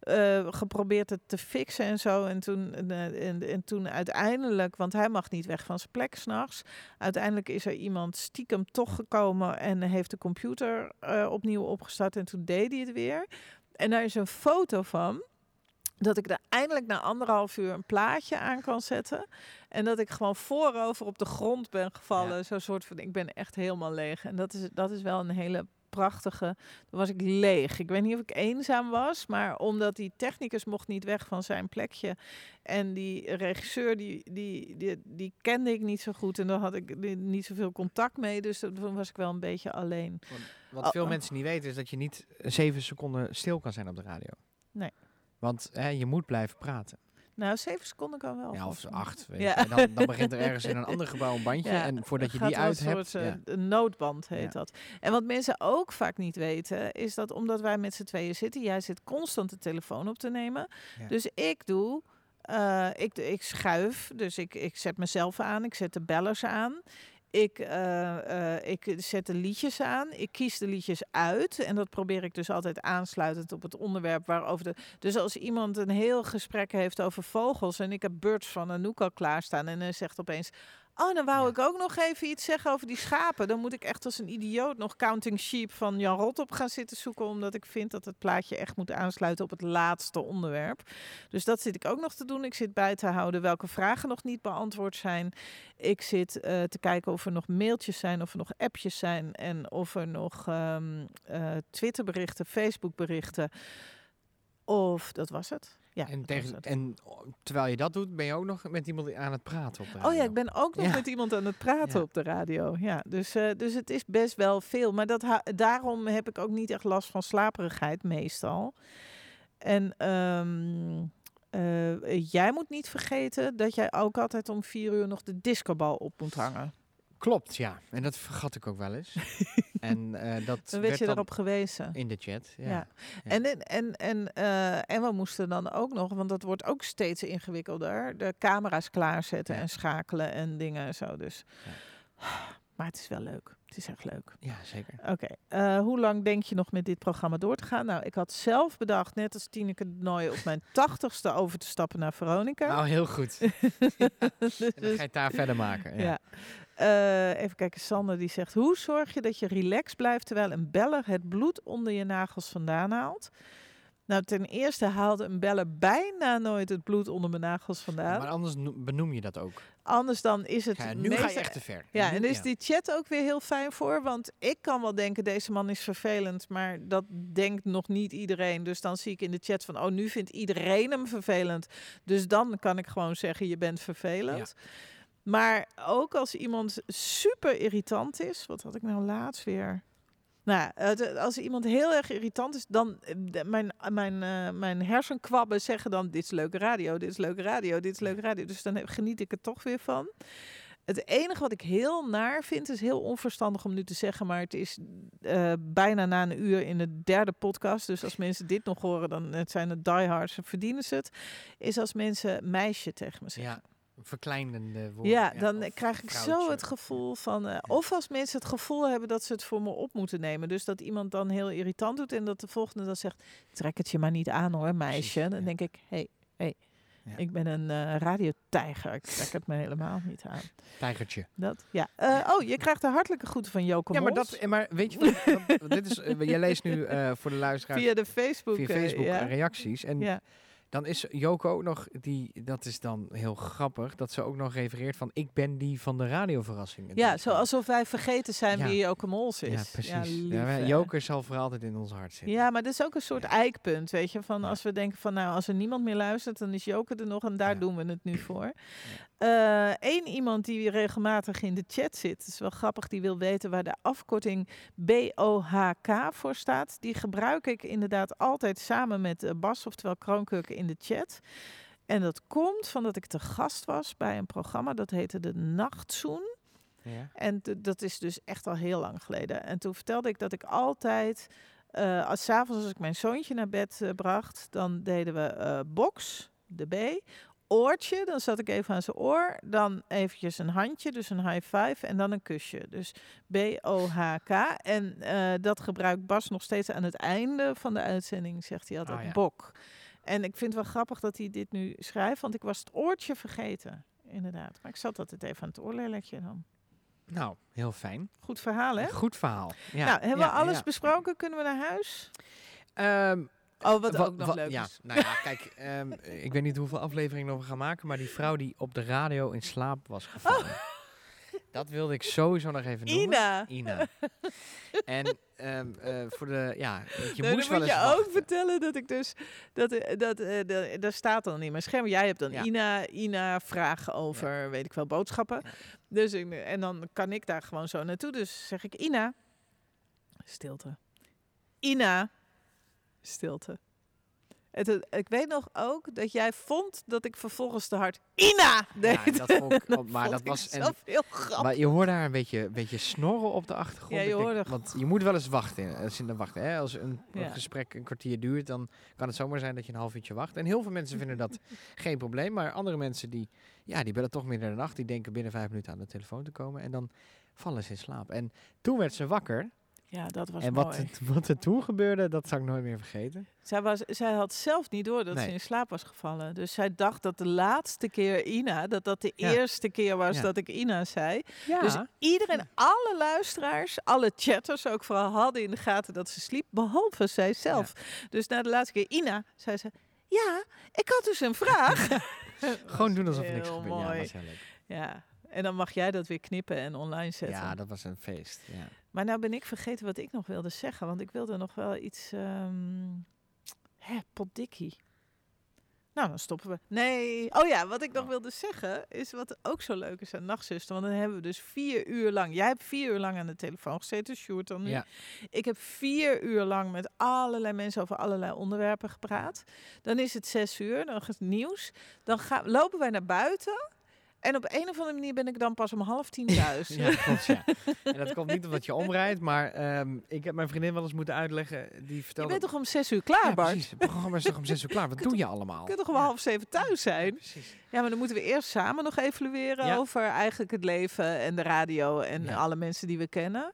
Speaker 3: eh, geprobeerd het te fixen en zo. En toen, eh, en, en toen uiteindelijk, want hij mag niet weg van zijn plek s'nachts. Uiteindelijk is er iemand stiekem toch gekomen en heeft de computer eh, opnieuw opgestart. En toen deed hij het weer. En daar is een foto van. Dat ik er eindelijk na anderhalf uur een plaatje aan kan zetten. En dat ik gewoon voorover op de grond ben gevallen.
Speaker 4: Ja.
Speaker 3: Zo'n soort van, ik ben echt helemaal leeg. En dat is, dat is wel een hele prachtige. Toen was ik leeg. Ik weet niet of ik eenzaam was, maar omdat die technicus mocht niet weg van zijn plekje. En die regisseur, die, die, die, die kende ik niet zo goed. En daar had ik ni- niet zoveel contact mee. Dus toen was ik wel een beetje alleen.
Speaker 4: Wat
Speaker 3: Oh,
Speaker 4: veel
Speaker 3: oh.
Speaker 4: mensen niet weten is dat je niet zeven seconden stil kan zijn op de radio.
Speaker 3: Nee.
Speaker 4: Want hè, je moet blijven praten.
Speaker 3: Nou, zeven seconden kan wel.
Speaker 4: ja, of acht. Weet
Speaker 3: Ja.
Speaker 4: En dan, dan begint er ergens <laughs> in een ander gebouw een bandje.
Speaker 3: Ja,
Speaker 4: en voordat je
Speaker 3: gaat
Speaker 4: die uit
Speaker 3: een
Speaker 4: hebt...
Speaker 3: soort, eh,
Speaker 4: ja.
Speaker 3: een noodband heet dat. En wat mensen ook vaak niet weten, is dat omdat wij met z'n tweeën zitten, jij zit constant de telefoon op te nemen. Dus ik doe, eh, ik, ik schuif, dus ik, ik zet mezelf aan, ik zet de bellers aan. Ik, eh, eh, ik zet de liedjes aan. Ik kies de liedjes uit. En dat probeer ik dus altijd aansluitend op het onderwerp waarover de. Dus als iemand een heel gesprek heeft over vogels. en ik heb Birds van Anouk al klaarstaan. en hij zegt opeens. Oh, dan wou
Speaker 4: Ja.
Speaker 3: ik ook nog even iets zeggen over die schapen. Dan moet ik echt als een idioot nog Counting Sheep van Jan Rot op gaan zitten zoeken. Omdat ik vind dat het plaatje echt moet aansluiten op het laatste onderwerp. Dus dat zit ik ook nog te doen. Ik zit bij te houden welke vragen nog niet beantwoord zijn. Ik zit eh, te kijken of er nog mailtjes zijn, of er nog appjes zijn. En of er nog ehm eh, Twitterberichten, Facebookberichten. Of dat was het. Ja,
Speaker 4: En, tegen, en terwijl je dat doet, ben je ook nog met iemand aan het praten op de
Speaker 3: Oh ja, ik ben ook nog
Speaker 4: Ja.
Speaker 3: met iemand aan het praten
Speaker 4: Ja.
Speaker 3: op de radio. Ja, dus, eh, dus het is best wel veel. Maar dat daarom heb ik ook niet echt last van slaperigheid meestal. En ehm, eh, jij moet niet vergeten dat jij ook altijd om vier uur nog de discobal op moet hangen.
Speaker 4: Klopt, ja. En dat vergat ik ook wel eens. <laughs> en eh, dat
Speaker 3: Dan werd je
Speaker 4: dan
Speaker 3: erop gewezen.
Speaker 4: in de chat. Ja.
Speaker 3: Ja.
Speaker 4: Ja.
Speaker 3: En, en, en, en, eh, en we moesten dan ook nog, want dat wordt ook steeds ingewikkelder, de camera's klaarzetten
Speaker 4: Ja.
Speaker 3: en schakelen en dingen en zo. Dus. Maar het is wel leuk. Het is echt leuk.
Speaker 4: Ja, zeker.
Speaker 3: Oké, eh, hoe lang denk je nog met dit programma door te gaan? Nou, ik had zelf bedacht, net als Tineke Nooy, op mijn <laughs> tachtigste over te stappen naar Veronica.
Speaker 4: Nou, heel goed.
Speaker 3: Dus- <laughs>
Speaker 4: En dan ga je het daar verder maken. Ja.
Speaker 3: ja. Eh, even kijken, Sander die zegt, hoe zorg je dat je relaxed blijft terwijl een beller het bloed onder je nagels vandaan haalt? Nou, ten eerste haalt een beller bijna nooit het bloed onder mijn nagels vandaan.
Speaker 4: Maar anders no- benoem je dat ook.
Speaker 3: Anders dan is het...
Speaker 4: Ja, nu
Speaker 3: meeste-
Speaker 4: ga je echt te ver.
Speaker 3: Ja,
Speaker 4: Nu-
Speaker 3: en is die chat ook weer heel fijn voor. Want ik kan wel denken, deze man is vervelend. Maar dat denkt nog niet iedereen. Dus dan zie ik in de chat van, oh, nu vindt iedereen hem vervelend. Dus dan kan ik gewoon zeggen, je bent vervelend. Maar ook als iemand super irritant is. Wat had ik nou laatst weer? Nou, het- als iemand heel erg irritant is, dan eh, mijn, mijn, eh, mijn hersenkwabben zeggen dan: dit is leuke radio, dit is leuke radio, dit is leuke radio. Dus dan geniet ik er toch weer van. Het enige wat ik heel naar vind, is heel onverstandig om nu te zeggen, maar het is eh, bijna na een uur in de derde podcast. Dus als mensen dit nog horen, dan het zijn het diehards en verdienen ze het. Is als mensen meisje tegen me zeggen.
Speaker 4: Ja, verkleinende woorden.
Speaker 3: Ja, dan krijg ik zo het gevoel van. eh, Of als mensen het gevoel hebben dat ze het voor me op moeten nemen. Dus dat iemand dan heel irritant doet en dat de volgende dan zegt: Trek het je maar niet aan hoor, meisje.
Speaker 4: Precies,
Speaker 3: dan
Speaker 4: ja.
Speaker 3: denk ik: Hé, hey, hey,
Speaker 4: Ja.
Speaker 3: ik ben een eh radiotijger. Ik trek het me helemaal niet aan.
Speaker 4: Tijgertje.
Speaker 3: Dat, ja. Eh, oh, je krijgt de hartelijke groeten van Joke
Speaker 4: Ja, maar, dat, maar weet je wat? dit is, eh, <laughs> jij leest nu voor de luisteraars
Speaker 3: via de Facebook.
Speaker 4: via Facebook
Speaker 3: ja.
Speaker 4: reacties. En
Speaker 3: ja.
Speaker 4: Dan is Joko ook nog, die, dat is dan heel grappig, dat ze ook nog refereert van ik ben die van de radioverrassing.
Speaker 3: ja, zo alsof wij vergeten zijn
Speaker 4: Ja.
Speaker 3: wie Joke Mols is.
Speaker 4: Ja, precies. Ja. Joker zal voor altijd in ons hart zitten.
Speaker 3: Ja, maar dat is ook een soort eikpunt, weet je. Van als we denken van, nou, als er niemand meer luistert, dan is Joke er nog en daar doen we het nu voor. Eén iemand die regelmatig in de chat zit, is wel grappig, die wil weten waar de afkorting BOHK voor staat. Die gebruik ik inderdaad altijd samen met eh, Bas, oftewel Kroonkurken, in de chat. En dat komt van dat ik te gast was bij een programma, dat heette De Nachtzoen.
Speaker 4: Ja.
Speaker 3: En dat is dus echt al heel lang geleden. En toen vertelde ik dat ik altijd, eh als s'avonds als ik mijn zoontje naar bed eh, bracht, dan deden we eh box, de B, oortje, dan zat ik even aan zijn oor, dan eventjes een handje, dus een high five en dan een kusje. Dus B-O-H-K. En dat gebruikt Bas nog steeds aan het einde van de uitzending, zegt hij altijd
Speaker 4: ja.
Speaker 3: bok. En ik vind het wel grappig dat hij dit nu schrijft, want ik was het oortje vergeten. Inderdaad. Maar ik zat altijd even aan het oorlelletje dan.
Speaker 4: Nou, heel fijn.
Speaker 3: Goed verhaal, hè?
Speaker 4: Goed verhaal. Ja,
Speaker 3: nou, hebben
Speaker 4: ja,
Speaker 3: we alles
Speaker 4: ja.
Speaker 3: besproken? Kunnen we naar huis?
Speaker 4: Ehm,
Speaker 3: Oh, wat
Speaker 4: wa-
Speaker 3: ook nog leuk
Speaker 4: ja,
Speaker 3: is. <laughs>
Speaker 4: Nou ja, kijk, ehm, ik weet niet hoeveel afleveringen we gaan maken, maar die vrouw die op de radio in slaap was gevallen. <laughs> Dat wilde ik sowieso nog even noemen.
Speaker 3: Ina.
Speaker 4: Ina. <laughs> En ehm, eh, voor de, ja, je moest wel
Speaker 3: moet
Speaker 4: eens
Speaker 3: je ook vertellen dat ik dus... Dat, eh, dat, eh, da- daar staat dan in mijn scherm. Jij hebt dan
Speaker 4: Ja.
Speaker 3: Ina, Ina vragen over, weet ik wel, boodschappen. Dus ik, en dan kan ik daar gewoon zo naartoe. Dus zeg ik Ina. Stilte. Ina. Stilte. Het, ik weet nog ook dat jij vond dat ik vervolgens te hard Ina deed.
Speaker 4: Ja, dat vond ik, <laughs>
Speaker 3: Dat
Speaker 4: maar
Speaker 3: vond
Speaker 4: dat
Speaker 3: ik
Speaker 4: was... En,
Speaker 3: heel grappig.
Speaker 4: maar je hoort daar een beetje, een beetje snorren op de achtergrond.
Speaker 3: Ja, je
Speaker 4: denk-
Speaker 3: hoorde-
Speaker 4: Want je moet wel eens wachten. Als, je dan wachten hè? als een, gesprek een kwartier duurt, dan kan het zomaar zijn dat je een half uurtje wacht. En heel veel mensen vinden dat <laughs> geen probleem. Maar andere mensen die, ja, die bellen toch midden in de nacht. Die denken binnen vijf minuten aan de telefoon te komen. En dan vallen ze in slaap. En toen werd ze wakker.
Speaker 3: Ja, dat was
Speaker 4: en
Speaker 3: mooi.
Speaker 4: wat, het- wat er toen gebeurde, dat zal ik nooit meer vergeten.
Speaker 3: Zij, was, zij had zelf niet door dat ze in slaap was gevallen. Dus zij dacht dat de laatste keer Ina, dat dat de
Speaker 4: Ja.
Speaker 3: eerste keer was
Speaker 4: Ja.
Speaker 3: dat ik Ina zei.
Speaker 4: Ja,
Speaker 3: Dus iedereen, alle luisteraars, alle chatters ook vooral hadden in de gaten dat ze sliep, behalve zij zelf. Dus na de laatste keer Ina zei ze, ja, ik had dus een vraag. <laughs>
Speaker 4: gewoon doen alsof er niks gebeurde. Ja, dat was heel leuk.
Speaker 3: ja, en dan mag jij dat weer knippen en online zetten.
Speaker 4: Ja, dat was een feest. Ja.
Speaker 3: Maar nou ben ik vergeten wat ik nog wilde zeggen. Want ik wilde nog wel iets... ehm hè, potdikkie. Nou, dan stoppen we. Nee. Oh ja, wat ik nog wilde zeggen is wat ook zo leuk is aan Nachtzuster. Want dan hebben we dus vier uur lang... Jij hebt vier uur lang aan de telefoon gezeten, Sjoerd dan nu.
Speaker 4: Ja.
Speaker 3: Ik heb vier uur lang met allerlei mensen over allerlei onderwerpen gepraat. Dan is het zes uur, dan is het nieuws. Dan gaan, lopen wij naar buiten... En op een of andere manier ben ik dan pas om half tien <laughs> thuis.
Speaker 4: Ja, klopt, ja. <laughs> En dat komt niet omdat je omrijdt, maar ehm, ik heb mijn vriendin wel eens moeten uitleggen. Die
Speaker 3: Je
Speaker 4: vertelde...
Speaker 3: bent toch om zes uur klaar,
Speaker 4: ja,
Speaker 3: Bart?
Speaker 4: precies. Het programma is toch om zes uur klaar. <laughs> Wat doe je allemaal?
Speaker 3: Je kunt toch om
Speaker 4: Ja,
Speaker 3: half zeven thuis zijn?
Speaker 4: Precies.
Speaker 3: Ja, maar dan moeten we eerst samen nog evalueren over eigenlijk het leven en de radio en alle mensen die we kennen.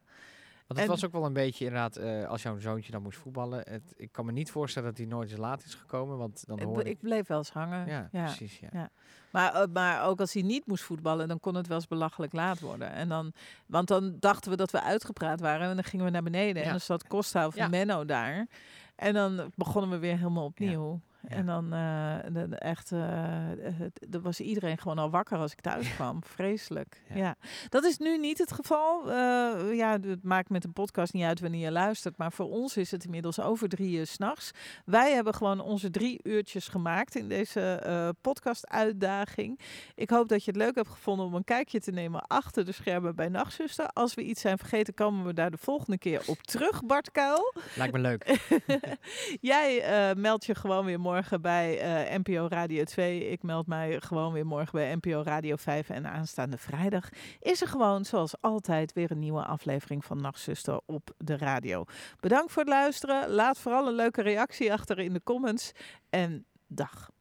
Speaker 4: Want
Speaker 3: En-
Speaker 4: het was ook wel een beetje inderdaad, eh, als jouw zoontje dan moest voetballen. Het, ik kan me niet voorstellen dat hij nooit eens laat is gekomen, want dan
Speaker 3: Ik,
Speaker 4: hoorde ik...
Speaker 3: ik bleef wel eens hangen.
Speaker 4: Ja,
Speaker 3: Ja.
Speaker 4: precies. Ja.
Speaker 3: Ja. Maar, eh, maar ook als hij niet moest voetballen, dan kon het wel eens belachelijk laat worden. En dan, want dan dachten we dat we uitgepraat waren en dan gingen we naar beneden. En dan zat Costa of. Menno daar. En dan begonnen we weer helemaal opnieuw.
Speaker 4: Ja.
Speaker 3: En dan, eh, echt, er was iedereen gewoon al wakker als ik thuis <laughs> kwam. Vreselijk. Ja.
Speaker 4: Ja.
Speaker 3: Dat is nu niet het geval. Eh, ja, het maakt met een podcast niet uit wanneer je luistert. Maar voor ons is het inmiddels over drie uur s'nachts. Wij hebben gewoon onze drie uurtjes gemaakt in deze podcast-uitdaging. Ik hoop dat je het leuk hebt gevonden om een kijkje te nemen achter de schermen bij Nachtzuster. Als we iets zijn vergeten, komen we daar de volgende keer op terug, Bart Kuil.
Speaker 4: Lijkt me leuk. <laughs>
Speaker 3: Jij meldt je gewoon weer morgen bij eh, NPO Radio 2. Ik meld mij gewoon weer morgen bij NPO Radio 5. En aanstaande vrijdag is er gewoon, zoals altijd, weer een nieuwe aflevering van Nachtzuster op de radio. Bedankt voor het luisteren. Laat vooral een leuke reactie achter in de comments. En dag.